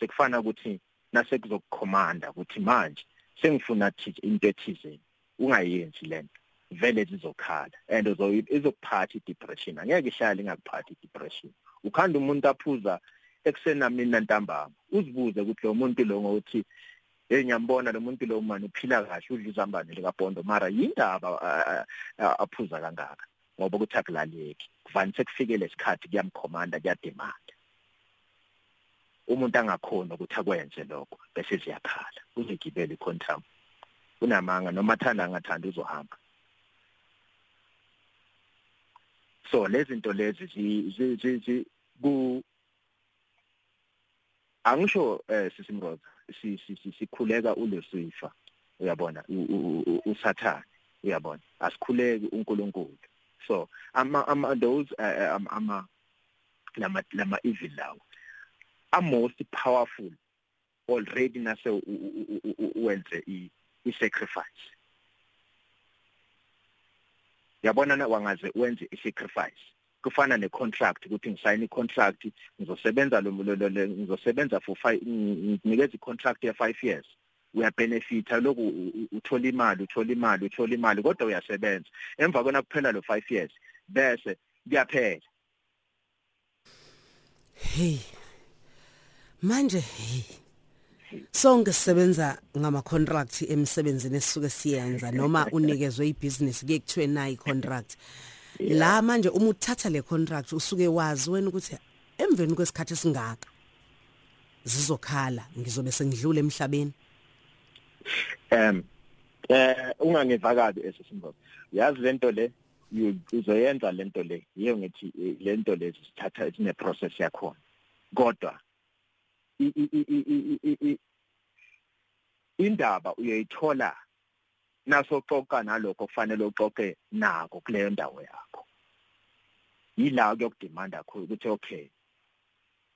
sekufana ukuthi nase kuzokukhomanda ukuthi manje sengifuna into ethizeni ungayenzi lento vele zizokhala. And izokuphatha i-depression. Angeke ihlale ingakuphathi i-depression. Ukhanda umuntu aphuza ekuseni mina ntambama uzibuze ukuthi lo muntu lo ngokuthi hey ngiyambona lo muntu lo manje uphila kahle udla izambane likaBhondo mara yindaba aphuza kangaka? Ngoba ukuthi akulaleki kuvanise kufike lesikhathi kuyamkhomanda kuyademanda umuntu angakhona ukuthi akwenze lokho bese ziyakhala. Uzigibele iquantum unamanga noma athanda angathanda uzohamba. So lezi zinto lezi zi ku angisho eh sisimroza sikhuleka ulesifa uyabona? Usathane uyabona? Asikhuleki uNkulunkulu. So ama ama those ama lama lama evil lawo are most powerful already nase wenze i sacrifice. Yabona na wangaze wenze i sacrifice? Kufana necontract ukuthi ngisayina icontract ngizosebenza lo ngizosebenza for 5 nginikeza icontract ye 5 years. Uyabenefita lokhu uthola imali uthola imali uthola imali kodwa uyasebenza. Emva kona kuphela lo 5 years bese kuyaphela. Hey manje hey sonke sisebenza ngama contract emsebenzini esisuke siyenza noma unikezwe ibusiness kuye kuthiwe nayi contract la manje uma uthatha le contract usuke wazi wena ukuthi emveni kwesikhathi esingaka zizokhala ngizobe sengidlule emhlabeni? Um eh ungangivakazi esisimbo yazi lento le uzoyenza lento le? Yiyo ngithi lento lezi sithatha sine process yakho kodwa indaba uyayithola nasoxoxa nalokho kufanele uxoxe nako kuleyo ndawo yakho. Yila kuyokudemanda kakhulu ukuthi okay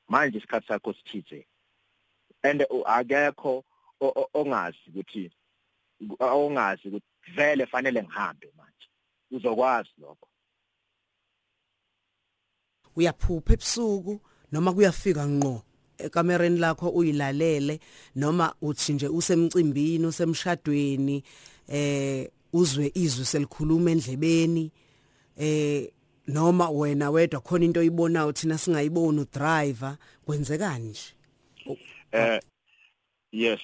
manje isikhathi sakho sithize and akekho ongazi ukuthi ongazi ukuthi vele fanele ngihambe manje. Uzokwazi lokho. Uyaphupha ebusuku noma kuyafika ngqo ekamereni lakho uyilalele noma uthi nje usemcimbini usemshadweni eh uzwe izwi selikhuluma endlebeni eh noma wena wedwa khona into oyibonayo thina singayiboni udriver kwenzekani nje? Eh yes.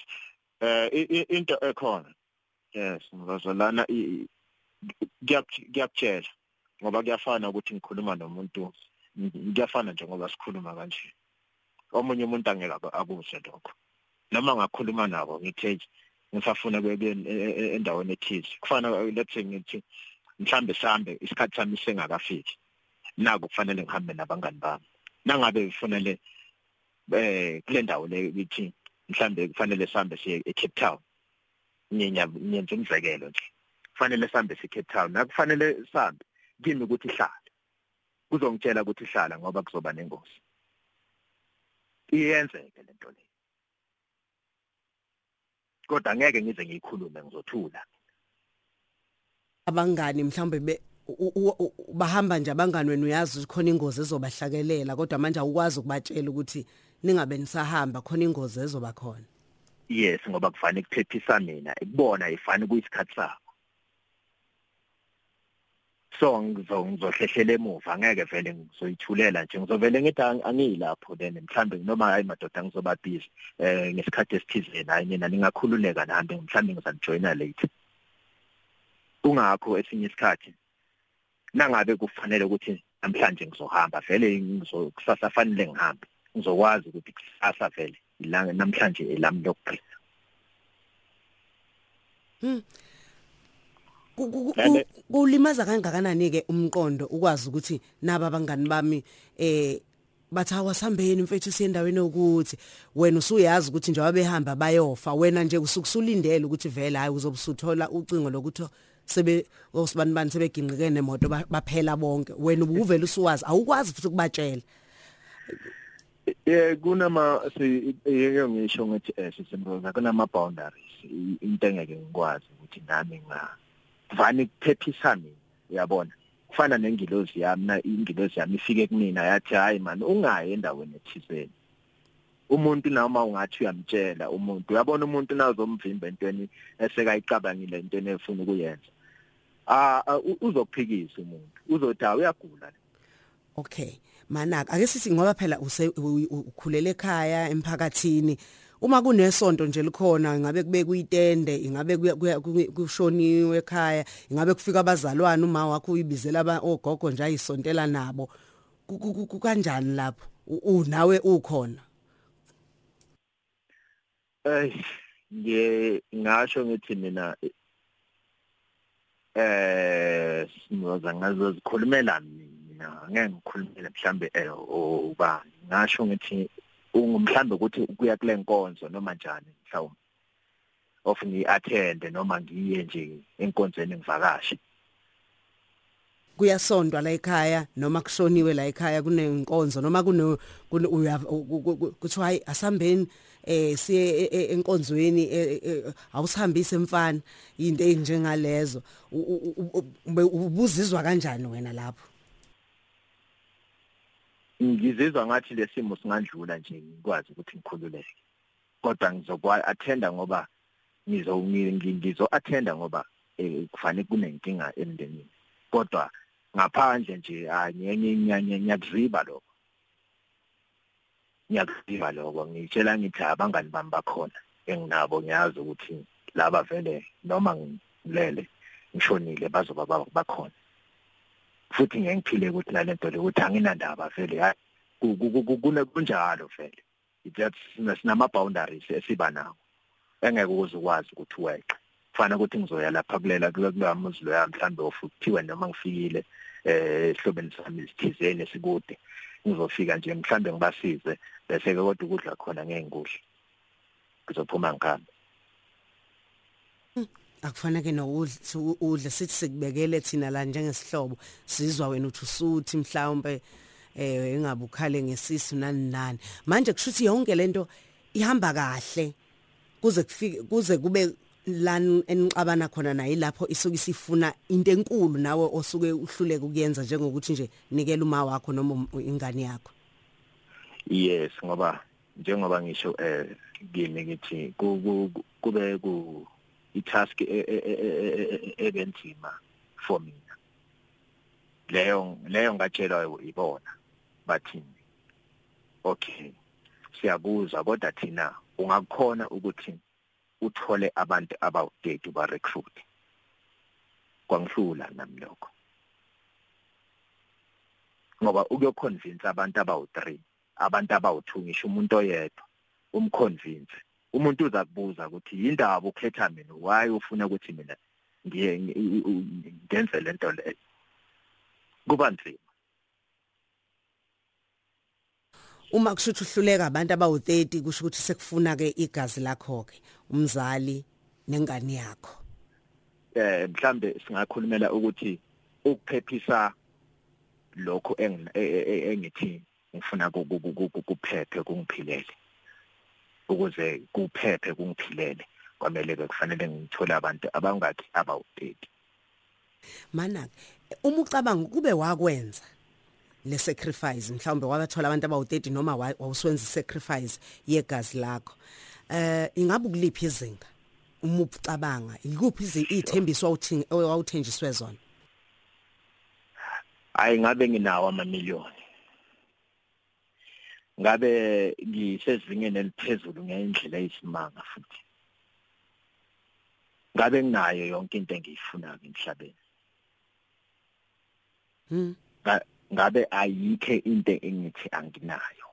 Eh into ekhona. Yes ngizolana ngiyakutshela ngoba kuyafana ukuthi ngikhuluma nomuntu kuyafana nje ngoba sikhuluma kanje. Omunye umuntu angeke akuse lokho. Noma ngakhuluma nabo ngithe ngisafuna kube endaweni ethize. Kufana let's say ngithi mhlambe sambe isikhathi sami sengakafiki naku kufanele ngihambe nabangani bami. Nangabe kufanele eh kule ndawo le ukuthi mhlambe kufanele sambe siye eCape Town nyenye nyenze umzekelo nje. Kufanele sambe siye eCape Town nakufanele sambe kimi ukuthi ihlala kuzongitshela ukuthi ihlala ngoba kuzoba nengozi. Iyenzeke lento le. Kodwa ngeke ngize ngiyikhulume ngizothula. Abangani mhlambe be bahamba nje abangani wenu uyazi ukuthi khona ingozi ezobahlakelela kodwa manje awukwazi ukubatshela ukuthi ningabe nisahamba khona ingozi ezoba khona. Yes ngoba kufanele kuphephisa mina. Ikubona ifani kuyisikhathi sabo. So ngizohlehlela emuva. Angeke vele ngizoyithulela nje. Ngizovele ngithi angiyilapho then mhlambe noma hayi madoda ngizoba busy eh ngesikhathi esithizeni hayi mina ningakhululeka nami mhlambe ngizanijoyina late. Kungakho esinye isikhathi nangabe kufanele ukuthi namhlanje ngizohamba vele ngizokusasa fanele ngihambe. Ngizokwazi ukuthi kusasa vele ilanga namhlanje elami lokuphila Hmm. Kulimaza kangakanani ke umqondo ukwazi ukuthi naba abangani bami eh bathi awasambeni mfethu siyendaweni ukuthi wena usuyazi ukuthi nje wabehamba bayofa wena nje usukusulindele ukuthi vele hayi uzobusuthola ucingo lokuthi sebe osibanibani sebeginqike nemoto baphela bonke. Wena ubuvela usuwazi awukwazi futhi ukubatshela. Eh kunama siyeke ngisho ngithi eh sisemroza kunama boundaries into engeke ngikwazi ukuthi nami nga vani kuphephisa mina uyabona? Kufana nengilozi yami na ingilozi yami ifike kumina yathi hayi man ungayi endaweni ethizeni. Umuntu noma ungathi uyamtshela umuntu uyabona umuntu nazomvimba entweni esekayicabangile entweni efuna ukuyenza. Ah uzophikisa umuntu uzothi uyagula okay. Manaka ake sithi ngoba phela ukhulele ekhaya emphakathini uma kunesonto nje likhona ingabe kube kuyitende ingabe kushoniwe ekhaya ingabe kufika abazalwane uma wakho uyibizela ogogo nje ayisontela nabo. Kanjani lapho? Unawe ukhona? Eh ngiye ngasho ngithi mina eh sinoza ngazo zikhulumela mina ngeke ngikhulumele mhlambe eh ubani ngasho ngithi ungumhlambe ukuthi kuya kule nkonzo noma njani mhlawumbe of ngiattend noma ngiye nje enkonzweni ngivakashe kuyasondwa la ekhaya noma kushoniwe la ekhaya kunenkonzo noma kuno kuthiwa hayi asambeni eh siye e, e, enkonzweni e, awusihambise mfana into enjengalezo ubuzizwa kanjani wena lapho ngizizwa ngathi lesimo singandlula nje ngikwazi ukuthi ngikhululeke. Kodwa ngizokwa attenda ngoba ngizo ngizo attenda ngoba kufanele kunenkinga emndenini. Kodwa ngaphandle nje anyenye nyakuziba lokho. Ngiyakuziba lokho. Ngitshela ngithi abangani bami bakhona enginabo ngiyazi ukuthi laba vele noma ngilele ngishonile bazoba bakhona. Futhi ngeke ngiphile ukuthi nalento le ukuthi anginandaba vele hayi kunjalo vele. Sinama boundaries esiba nawo. Engeke ukuze ukwazi ukuthi weqe. Kufana ukuthi ngizoya lapha kulela kuleya muzi loya mhlambe ofuthiwe noma ngifikile eh ehlobeni sami sithizeni sikude ngizofika nje mhlambe ngibasize bese ke kodwa ukudla khona ngeke ngikudle ngizophuma ngikhambe akufanele nokudla udle sithi sikubekele thina la njengesihlobo. Sizwa wena uthi usuthi mhlawumbe eh engabe ukhale ngesisu nani nani. Manje kushuthi yonke lento ihamba kahle kuze kufike kuze kube lan enixabana khona naye lapho isuke isifuna into enkulu nawe osuke uhluleke ukuyenza njengokuthi nje nikela uma wakho noma ingane yakho. Yes ngoba njengoba ngisho eh kimi ngithi kube ku itask ebenzima for mina. Leyo leyo ngatshelwa ibona bathini okay siyabuza kodwa thina ungakhona ukuthi uthole abantu abawu30 ba recruit kwangihlula nami lokho. Ngoba ukuyoconvince abantu abawu3 abantu abawu2 ngisho umuntu oyedwa umconvince umuntu uzakubuza ukuthi yindaba ukhetha mina? Why ufuna ukuthi mina ngiye ngenze lento leyo kuba nzima. Uma kushuthi uhluleka abantu abawu30 kusho ukuthi sekufuna ke igazi lakho ke umzali nengane yakho. Eh mhlambe singakhulumela ukuthi ukuphephisa lokho e, e, e, engithi ngifuna kuphephe kungiphilele. Ukuze kuphephe kungiphilele kwamele ke kufanele ngithole abantu abangakhi abawu30 mana uma ucabanga kube wakwenza le sacrifice mhlawumbe wabathola abantu abawu30 noma wawuswenza sacrifice yegazi lakho eh ingabe kuliphi izinga uma ucabanga? Ikuphi izithembiso awuthenjiswe zona? Ayi ngabe nginawo amamiliyoni. Ngabe ngisezingeni eliphezulu ngendlela eyisimanga futhi? Ngabe nginayo yonke into engiyifunayo emhlabeni? Hm ngabe ayikho into engithi anginayo?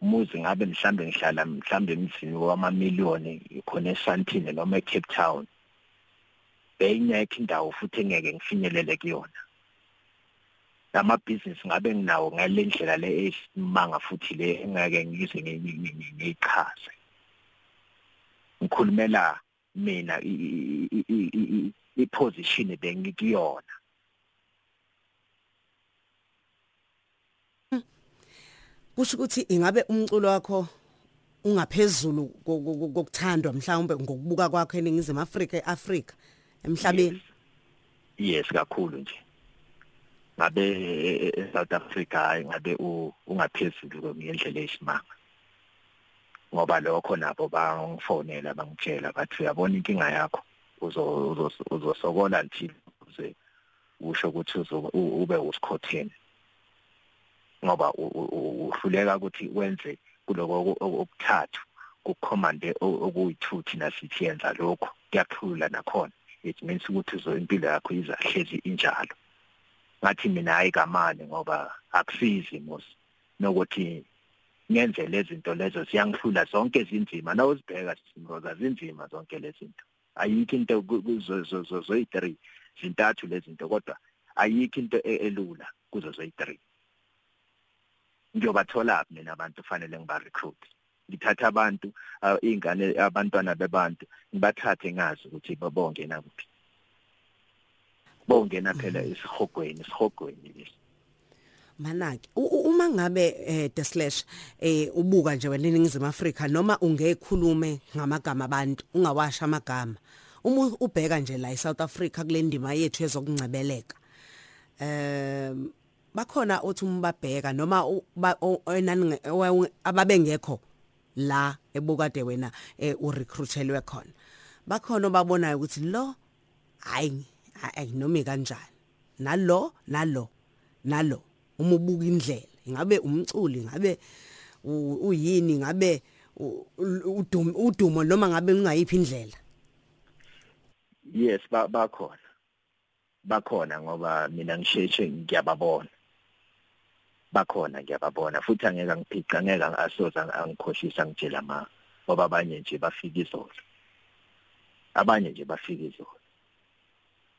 Umuzi ngabe mhlambe ngihlala mhlambe emzini wamamiliyoni khona eSantini noma eCape Town beyingekho indawo futhi engeke ngifinyelele kuyona? Lamabhizinisi ngabe nginawo ngale ndlela le esimanga futhi le engeke ngize ngiyichaze ngikhulumela mina i-position bengikuyona kusho ukuthi ingabe umculo wakho ungaphezulu kokuthandwa mhlawumbe ngokubuka kwakho eningizimu Afrika eAfrika emhlabeni? Yes kakhulu nje. Ngabe eSouth Africa hayi ngabe ungaphezulu ngendlela esimanga ngoba lokho nabo bangifonela bangitshela bathi uyabona inkinga yakho? Uzosokola until uze usho ukuthi ube usikhotheni? Ngoba uhluleka ukuthi wenze kuloko okuthathu kucommande okuyithuthi nasithi yenza lokho kuyakhula nakhona. It means ukuthi zo impilo yakho izahlezi injalo. Ngathi mina hayi kamali ngoba akusizi mos nokuthi ngenze lezi zinto lezo siyangihlula zonke izinzima nawuzibheka simroza zinzima zonke lezi zinto. Ayikho into kuzo zoyi3 zintathu lezi zinto kodwa ayikho into e-, elula kuzo zoyi3 ngiyobathola mina abantu fanele ngiba recruit ngithatha abantu izingane abantwana bebantu ngibathathe ngazi ukuthi babongena kuphi bongena phela isihogweni isihogweni lesi manaki uma ngabe eh the slash eh ubuka nje wena eningizimu Afrika noma ungekhulume ngamagama abantu ungawasha amagama uma ubheka nje la eSouth Africa kule ndima yethu ezokungcebeleka um bakhona othi umbabheka noma enani ababengekho la ebukade wena eh, urecruitelwe khona bakhona babonayo ukuthi lo hayi hayi noma kanjani? Nalo nalo nalo. Uma ubuka indlela ingabe umculi ngabe uyini ngabe udumo udumo noma ngabe ungayiphi indlela? Yes bakhona. Bakhona ngoba mina ngisheshe ngiyababona. Bakhona ngiyababona. Futhi angeke ngiphica angeke asoza angikhohlisa ngitshela ma ngoba abanye nje bafika izolo. Abanye nje bafika izolo.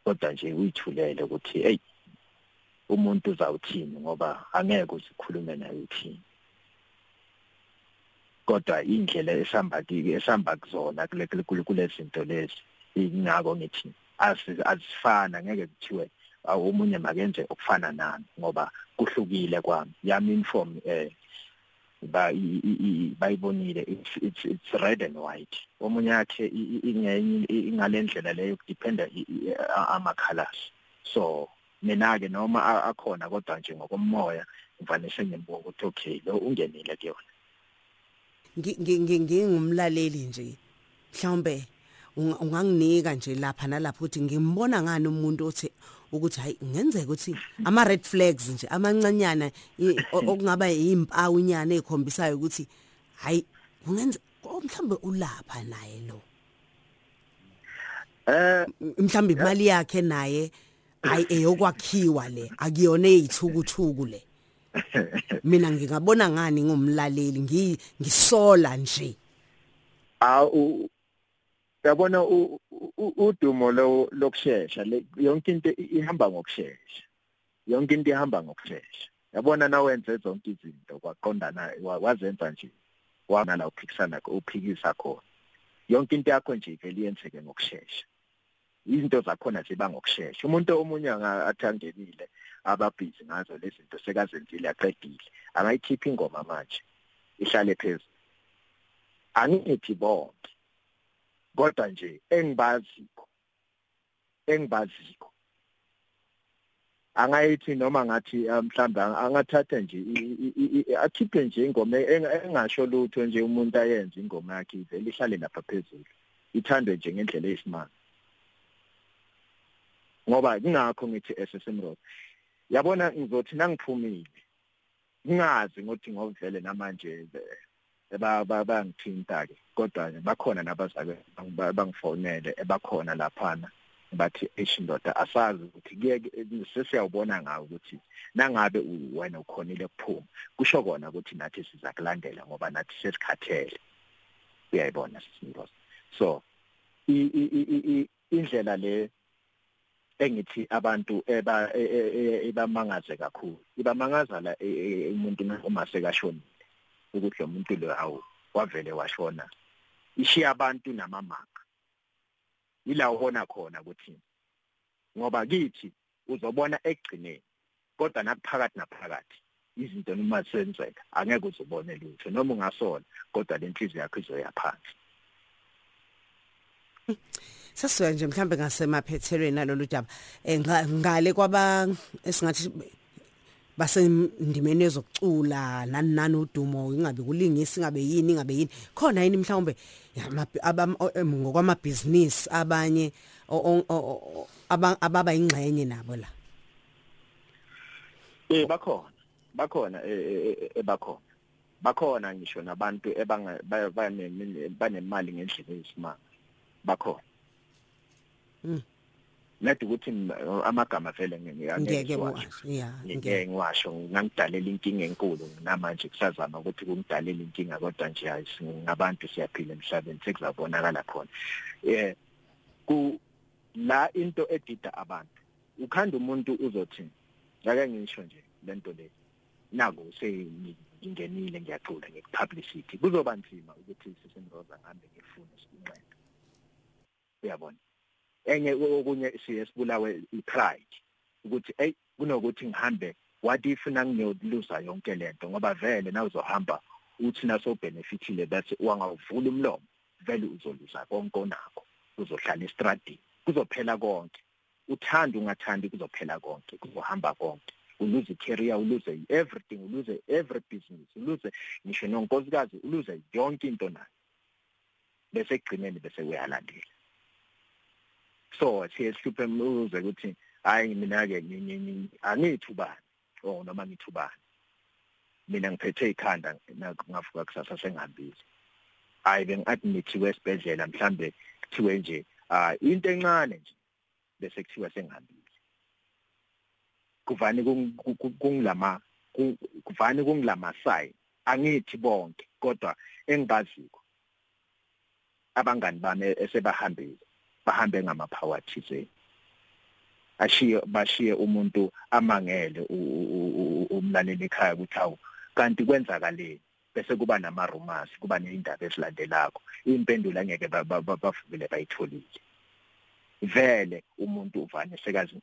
Kodwa nje uyithulele ukuthi hey umuntu uzawuthini ngoba angeke usikhulume naye uthini? Kodwa indlela esihamba kike esihamba kuzona kule kule zinto lezi ingako ngithi azifana ngeke kuthiwe omunye makenze okufana nami ngoba kuhlukile kwami. Yami inform eh bayibonile it's it's it's red and white. Omunye yakhe ingenye ingalendlela leyo kudependa ama colors so mina ke noma akhona kodwa nje ngokomoya ngifanele ngimbuka ukuthi okay lo ungenile kuyona. Ngingumlaleli nje. Mhlawumbe unganginika nje lapha nalapha ukuthi ngimbona ngani umuntu othi ukuthi hayi ngenzeka ukuthi ama red flags nje amancanyana okungaba izimpawu nyana ezikhombisayo ukuthi hayi ungenza mhlambe ulapha naye lo. Eh mhlambe imali yakhe naye hayi eyokwakhiwa le akuyona ezithukuthuku le. (laughs) Mina ngingabona ngani ngomlaleli ngisola nje? Awu yabona udumo lo lokusheshsha yonke into ihamba ngokusheshsha yonke into ihamba ngokusheshsha yabona nawenze zonke izinto kwaqondana wazenza nje wana la uphikisana uphikisa khona. Yonke into yakho nje vele iyenzeke ngokusheshsha izinto zakhona ziba ngokusheshsha umuntu omunye angathangenile ababhizi ngazo lezi zinto sekazenzile aqedile angayikhipha ingoma manje? Ihlale phezulu. Angithi bonke. Kodwa nje engibaziko engibaziko angayithi noma ngathi uh, mhlawumbe angathatha nje akhiphe nje ingoma engasho lutho nje umuntu ayenze ingoma yakhe ivele ihlale lapha phezulu ithandwe nje ngendlela eyisimanga. Ngoba kungakho ngithi SSM Road yabona ngizothi nangiphumile ngingazi ngokuthi ngovele namanje bangithinta ke kodwa bakhona nabazake bangifonele ebakhona laphana bathi eshindoda asazi ukuthi kuye sesiyawubona ngawo ukuthi nangabe wena ukhonile kuphuma. Kusho kona ukuthi nathi siza kulandela ngoba nathi sesikhathele. Uyayibona sisindoda so indlela le engithi abantu eba ebamangaze kakhulu. Ibamangaza la umuntu uma sekashonile. Ukuthi lo muntu lo hawo wavele washona. Ishiya abantu namamanga ila ubona khona ukuthi ngoba kithi uzobona egcineni kodwa nakuphakathi naphakathi izinto noma senzeka angeke uzubone lutho noma ungasola kodwa lenhliziyo yakho izoya phansi. Sasuka nje mhlambe ngasemaphethelweni nalolu daba ngale kwaba esingathi basendimeni ezokucula nani nani udumo ingabe kulingisa ingabe yini ingabe yini. Khona yini mhlawumbe? Ngokwamabhizinisi abanye ababa ingxenye nabo la. Eh bakhona bakhona ebakhona bakhona. Ngisho nabantu ebanga banemali ngendlela eyisimanga. Bakhona. Mm. Nathi ukuthi amagama vele ngeke washo ya ngeke. ngiwasho ngangidalela inkinga enkulu namanje kusazama ukuthi kungidalela inkinga kodwa nje ngabantu siyaphila emhlabeni sekuzabonakala khona. Eh ku la into edida abantu ukhanda umuntu uzothi ake ngisho nje lento le naku seyingenile ngiyacula ngekupublicity kuzoba nzima ukuthi sisemroza ngambe ngifune sikunqeda uyabona? Enye okunye siye sibulawe ipride ukuthi hey kunokuthi ngihambe what if nangiyoluza yonke lento? Ngoba vele na uzohamba uthi naso benefitile bese wangavula umlomo vele uzoluza konke onakho. Uzohlala estradini kuzophela konke. Uthanda ungathandi kuzophela konke kuzohamba konke. Uluze career uluze everything uluze every business uluze ngisho nonkosikazi uluze yonke into nayo. Bese ekugcineni bese uyalandela. So siye sihluphe umuze ukuthi hayi mina ke angithi ubani oh noma ngithi ubani mina ngiphethe ikhanda ngavuka kusasa sengihambile hayi bengi-admithiwe esibhedlela mhlambe kuthiwe nje ah into encane nje bese kuthiwa sengihambile kuvani kungilama kuvani kungilama sign angithi bonke kodwa engibaziko abangani bami esebahambile bahambe ngamaphawa thizeni ashiye bashiye umuntu amangele umlaleli ekhaya ukuthi awu kanti kwenzakaleni? Bese kuba nama rumors kuba neindaba ezilandelako. Impendulo angeke bavukile bayitholile. Vele umuntu uvane sekazi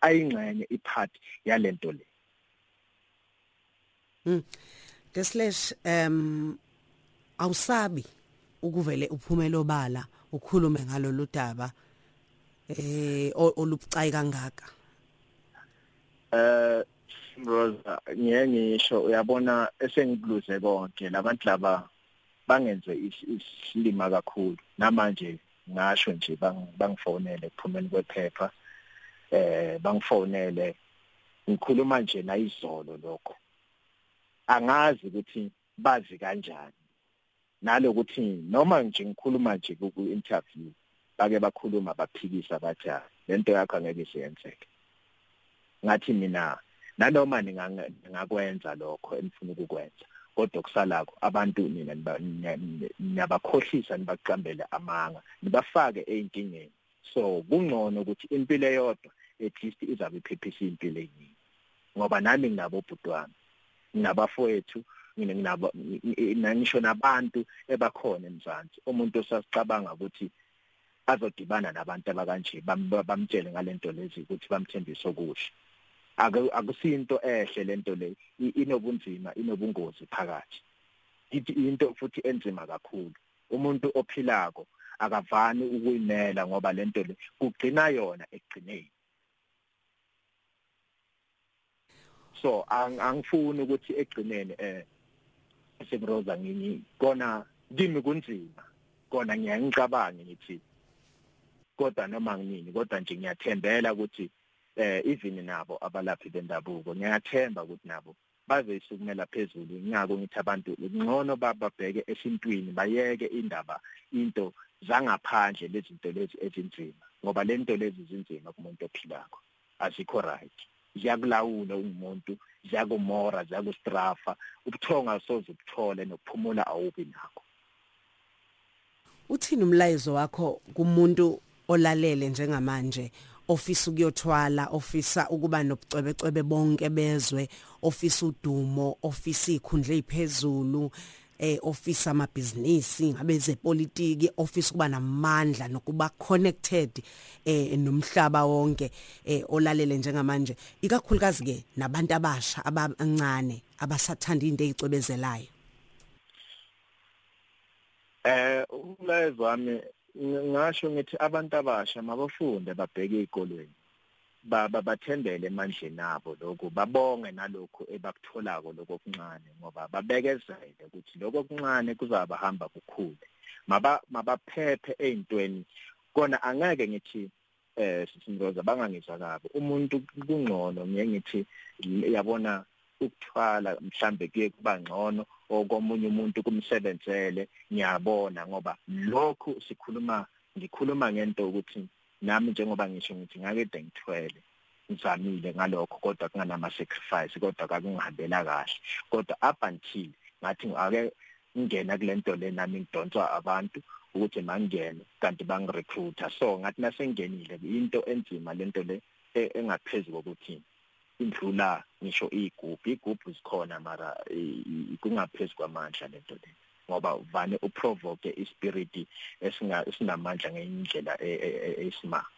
ayingxenye ipart yalento le. Mm. Deslash um awusabi ukuvele uphumela obala ukhulume ngalolu daba eh olubucayi kangaka? Eh Rosa ngeke ngisho uyabona esengibluze konke labantu laba bangenze isilima kakhulu. Namanje ngasho nje bangifonele kuphumeni kwephepha eh bangifonele ngikhuluma nje la izolo lokho. Angazi ukuthi bazi kanjani. Nalokuthi noma nje ngikhuluma nje ku interview bake bakhuluma baphikisa bathi lento yakho angeke isiyenzeke ngathi mina nanoma ningakwenza lokho enifuna ukukwenza kodwa kusalako abantu mina niyabakhohlisa nibaqambele amanga nibafake einkingeni so kungcono ukuthi impilo eyodwa at least izabe iphephisa impilo eyiningi ngoba nami nginabo ubhutwami nginabafowethu nginabo ngisho nabantu ebakhona emzansi. Umuntu osasicabanga ukuthi azodibana nabantu abakanje bamtshele ngalento lezi ukuthi bamthembise okuhle akusinto ehle lento le inobunzima inobungozi phakathi. Ithi into futhi enzima kakhulu. Umuntu ophilako akavani ukuyimela ngoba lento le kugcina yona ekugcineni. So angifuni ukuthi egcinene eh semroza ngini kona kimi kunzima kona ngiyangicabanga ngithi kodwa noma ngini kodwa nje ngiyathembela ukuthi eh even nabo abalaphi bendabuko ngiyathemba ukuthi nabo bazoyisukumela phezulu. Ngiyako ngithi abantu ngcono bababheke esintwini bayeke indaba into zangaphandle lezinto lezi ezinzima ngoba lento lezi zinzima kumuntu ophilako. Azikho right. Ziyakulawula umuntu ziyakumora ziyakustrafa. Ubuthonga soze ubuthole nokuphumula awubi nakho. Uthini umlayezo wakho kumuntu olalele njengamanje? Ofisa ukuyothwala ofisa ukuba nobucwebecwebe bonke bezwe ofisa udumo ofisa ikhundla eziphezulu eh office amabhizinisi ngabe zepolitiki office kuba namandla nokuba connected eh nomhlaba wonke eh olalele njengamanje. Ikakhulukazi ke nabantu abasha abancane abasathanda into ezicwebezelayo eh umlayezo wami ngasho ngithi abantu abasha mabafunde babheke ezikolweni bathembele emandleni abo lokho babonge nalokho ebakutholako lokho okuncane ngoba babekezele ukuthi lokho okuncane kuzabahamba kukhule. Maba mabaphephe ezintweni kona angeke ngithi eh sisimroza bangangizwa kabi. Umuntu kungcono ngiye ngithi yabona ukuthwala mhlambe kuye kuba ngcono okomunye umuntu kumsebenzele ngiyabona ngoba lokhu sikhuluma ngikhuluma ngento ukuthi nami njengoba ngisho ngithi ngakede ngithwele ngizamile ngalokho kodwa kunganama sacrifice kodwa kakungihambela kahle. Kodwa up until ngathi ake ngingena kulento le nami ngidonswa abantu ukuthi mangene kanti bangirecruiter so ngathi nasengenile into enzima lento le e, engaphezulu kokuthi indlula ngisho igubhu igubhu zikhona mara kungaphezulu kwamandla lento le. Ngoba uvane uprovoke ispirit esinga esinamandla ngendlela e, e, esimanga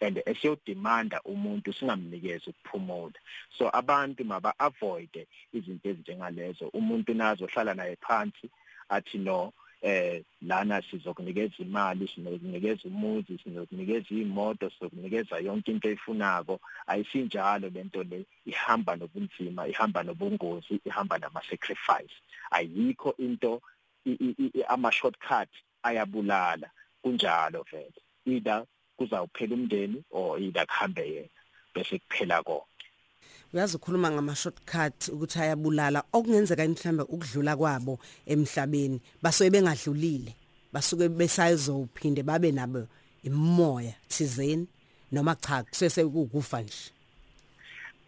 and esiyodemanda umuntu singamnikeza ukuphumula. So abantu maba avoid izinto ezinjengalezo. Umuntu nazo hlala naye phansi athi no eh lana sizokunikeza imali sinokunikeza umuzi sinokunikeza imoto sizokunikeza yonke into eyifunako ayisinjalo lento le ihamba nobunzima ihamba nobungozi ihamba nama sacrifice ayikho into ama shortcut ayabulala. Kunjalo vele either kuzawuphela umndeni or either kuhambe yena bese kuphela konke uyazi ukhuluma ngama shortcut ukuthi ayabulala okungenzeka mhlambe ukudlula kwabo emhlabeni? Basuke bengadlulile basuke besayizophinde babe nabo imoya thizeni noma cha kusese ukufa nje.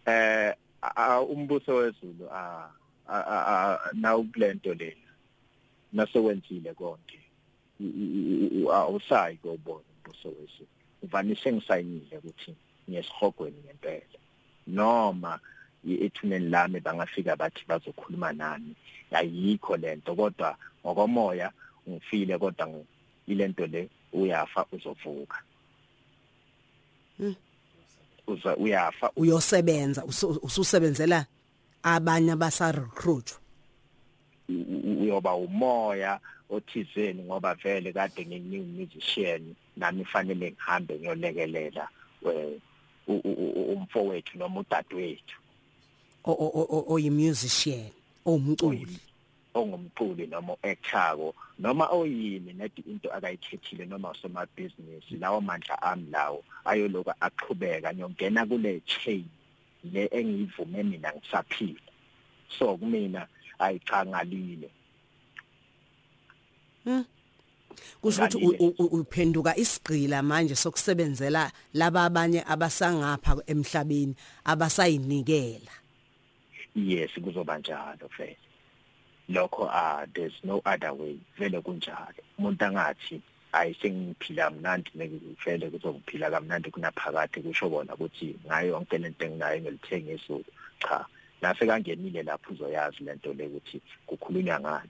Eh umbuso wezulu a na ukulento lena. Nasewenzile konke. Awusayi kubona umbuso wezulu. Uvanise ngisayinile ukuthi ngiyesihogweni ngempela. Noma ethuneni lami bangafika bathi bazokhuluma nami ayikho lento kodwa ngokomoya ngifile kodwa ilento le uyafa uzovuka. Uza uyafa uyosebenza ususebenzela abanye abasa recruit uyoba umoya othizeni ngoba vele kade ngingiwu musician nami fanele ngihambe ngiyolekelela umfowethu noma udadewethu. Oyi musician owumculi ongumculi. Noma actor noma oyini nedi into akayikhethile noma usomabhizinisi lawo mandla ami lawo ayoloka aqhubeka ngiyongena kule chain le engiyivume mina ngisaphila. So kumina ayichangalile hm kusho ukuthi uphenduka isigqila manje sokusebenzela laba abanye abasangapha emhlabeni abasayinikela. Yes kuzoba njalo vele lokho ah there's no other way. Vele kunjalo. Umuntu angathi ayisengiphila mnandi ngivele kuzokuphila kamnandi kunaphakade kusho bona ukuthi ngayo yonke lento enginayo ngilithengisa cha nase kangenile lapho uzoyazi lento le ukuthi kukhulunywa ngani.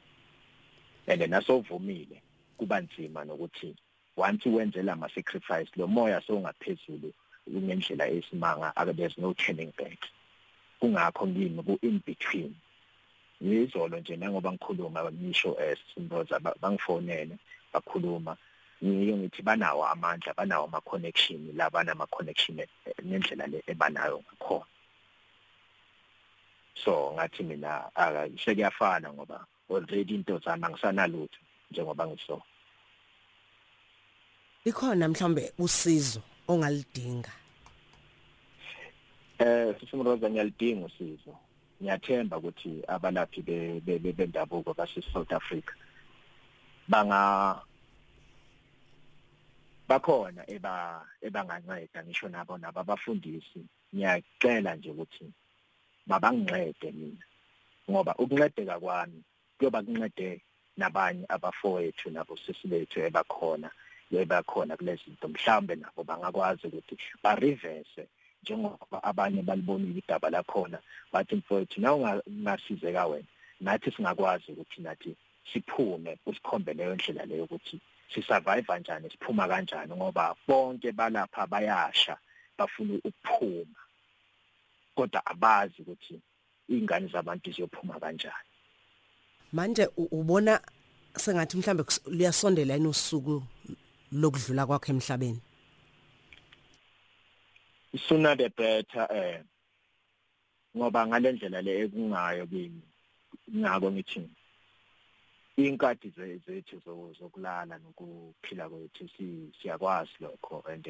And nasovumile kuba nzima nokuthi once wenzela ama sacrifice lo moya sowungaphezulu ngendlela esimanga ake there's no turning back. Kungakho ngimi ku in between yizolo nje nangoba ngikhuluma ngisho esimboza bangifonele bakhuluma. Ngiyo ngithi banawo amandla banawo ama connection la banama connection ngendlela le ebanayo ngakhona. So ngathi mina aka sekuyafana ngoba already into zami angisanalutho. Njengoba ngisho ikhona mhlambe usizo ongalidinga? Eh sisimroza ngiyalidinga usizo. Ngiyathemba ukuthi abalaphi bendabuko base South Africa banga bakhona eba ebanganceda ngisho nabo nabo abafundisi. Ngiyacela nje ukuthi babangincede mina ngoba ukuncedeka kwami kuyoba kuncede nabanye abafowethu nabo sisi bethu ebakhona bebakhona kulezi zinto. Mhlambe nabo bangakwazi ukuthi ba reverse njengoba abanye balibonile igaba lakhona bathi mfowethu na ungasizeka wena. Nathi singakwazi ukuthi nathi siphume usikhombe leyo ndlela leyo ukuthi sisurvive kanjani siphuma kanjani ngoba bonke balapha bayasha bafuna ukuphuma. Kodwa abazi ukuthi ingane zabantu ziyophuma kanjani. Manje ubona sengathi mhlambe liyasondela yini usuku lokudlula kwakhe emhlabeni? Sooner the better eh ngoba ngalendlela le ekungayo kimi ngako ngithi inkadi zethu zokulala nokuphila kwethu siyakwazi lokho and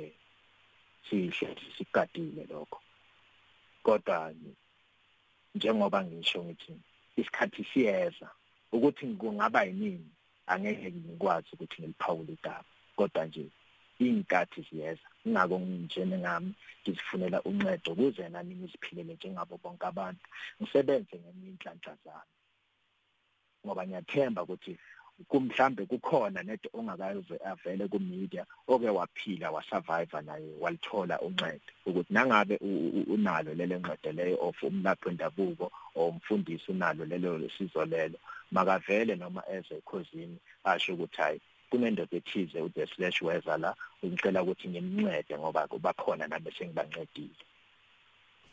sihle sigadile lokho. Kodwa njengoba ngisho ngithi isikhathi siyeza. Ukuthi kungaba yini angeke ngikwazi ukuthi ngiliphawule idaba kodwa nje inkathi ziyeza. Ingako njene ngami ngizifunela uncedo ukuze nami ngiziphilele njengabo bonke abantu. Ngisebenze ngeminye inhlanhla zami. Ngoba ngiyathemba ukuthi kumhlambe kukhona neto ongakaze avele ku media oke waphila wasurvive naye walithola uncedo. Ukuthi nangabe unalo lele ncedo leyo of umlaphi wendabuko or umfundisi unalo lelo sizo lelo makavele noma eze ekhosini asho ukuthi hayi kunendoda ethize uThe slash weza la ngicela ukuthi ngimncede ngoba kuba khona nami sengibancedile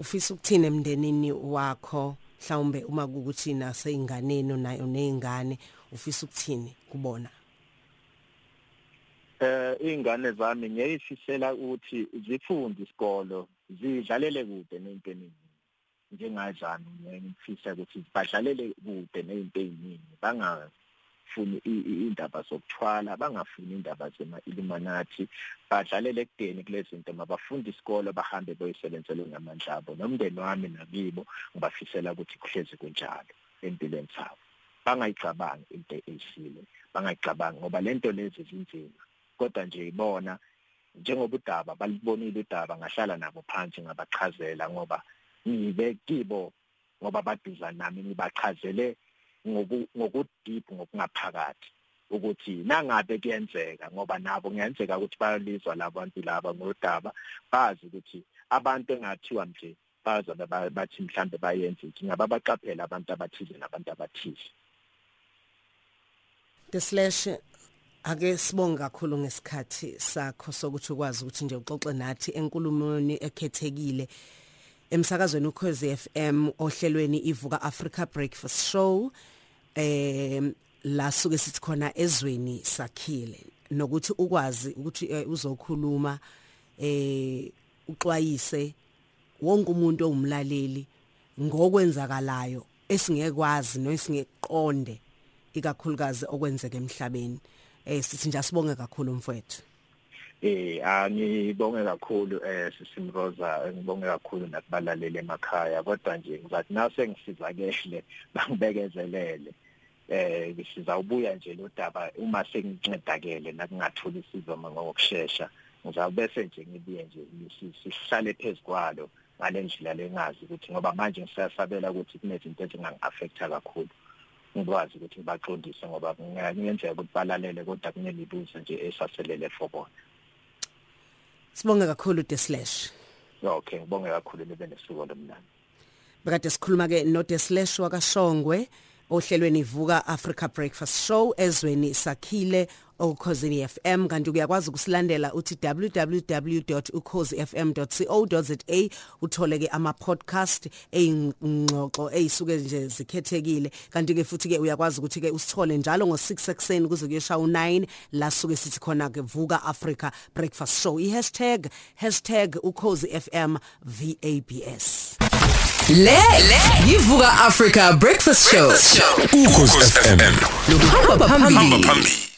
ufisa ukuthina emndenini wakho? Mhlawumbe uma kukuthi naseyinganeni nayo nezingane ufisa ukuthini kubona? Eh ingane zami ngiyayifisela ukuthi zifunde isikolo zidlalele kude nezinto eziningi njengazami ngiyifisa ukuthi badlalele kude nezinto eziningi banga bangafuni indaba zokuthwala bangafuni indaba zema-illuminati badlalele ekudeni kulezi zinto mabafunde isikolo bahambe boyisebenzele ngamandla abo nomndeni wami nakibo ngibafisela ukuthi kuhlezi kunjalo empilweni zabo. Bangayicabangi into eyisile bangayicabangi ngoba lento lezi zinzima. Kodwa nje ibona njengoba udaba balibonile udaba ngahlala nabo phansi ngabachazela ngoba ngibe kibo ngoba baduza nami ngibachazele ngokudeep ngokungaphakathi ukuthi nangabe kuyenzeka ngoba nabo kuyenzeka ukuthi bayalizwa labantu laba ngodaba bazi ukuthi abantu engathiwa nje baza bathi mhlambe bayenze ukuthi ngaba baqaphela abantu abathize nabantu abathize. The slash ake sibonge kakhulu ngesikhathi sakho sokuthi ukwazi ukuthi nje uxoxe nathi enkulumweni ekhethekile. Emsakazweni ukhozi FM ohlelweni ivuka Africa Breakfast Show eh la suke sithi khona ezweni sakhile nokuthi ukwazi ukuthi eh, uzokhuluma eh uxwayise wonke umuntu owumlaleli ngokwenzakalayo esingekwazi nosingeqonde ikakhulukazi okwenzeka emhlabeni. Eh sithi nje sibonge kakhulu mfowethu. Eh angibonge kakhulu eh sisimroza ngibonge kakhulu nakubalaleli emakhaya. Kodwa nje ngizathi nase ngisizakele (laughs) bangibekezelele. Eh sizawubuya nje lo daba uma sengincedakele nakungatholi isizo ngokusheshsha ngizawubese nje ngibuye nje sihlale phezukwalo ngale ndlela lengazi ukuthi ngoba manje ngisasabela ukuthi kunezinto ezingangi-affecta kakhulu. Ngikwazi ukuthi ngibaqondise ngoba kungenzeka ukuthi balalele kodwa kunemibuzo nje esaselele for bona. Sibonge kakhulu the slash. Okay, ngibonge kakhulu nibe nesuku lomnandi. Bekade sikhuluma ke no the slash wakashongwe ohlelweni ivuka Africa Breakfast Show ezweni sakhile okhosini FM kanti uyakwazi ukusilandela uthi www.ukhosifm.co.za uthole ke ama podcast eyingxoxo eyisuke nje zikhethekile kanti ke futhi ke uyakwazi ukuthi ke usithole njalo ngo6 ekseni kuze kuyesha u9 la suke sithi khona ke vuka Africa Breakfast Show #ukhosifm VABS Le yivuka Africa Breakfast Show. Ukhosi FM. Lo hamba phambili.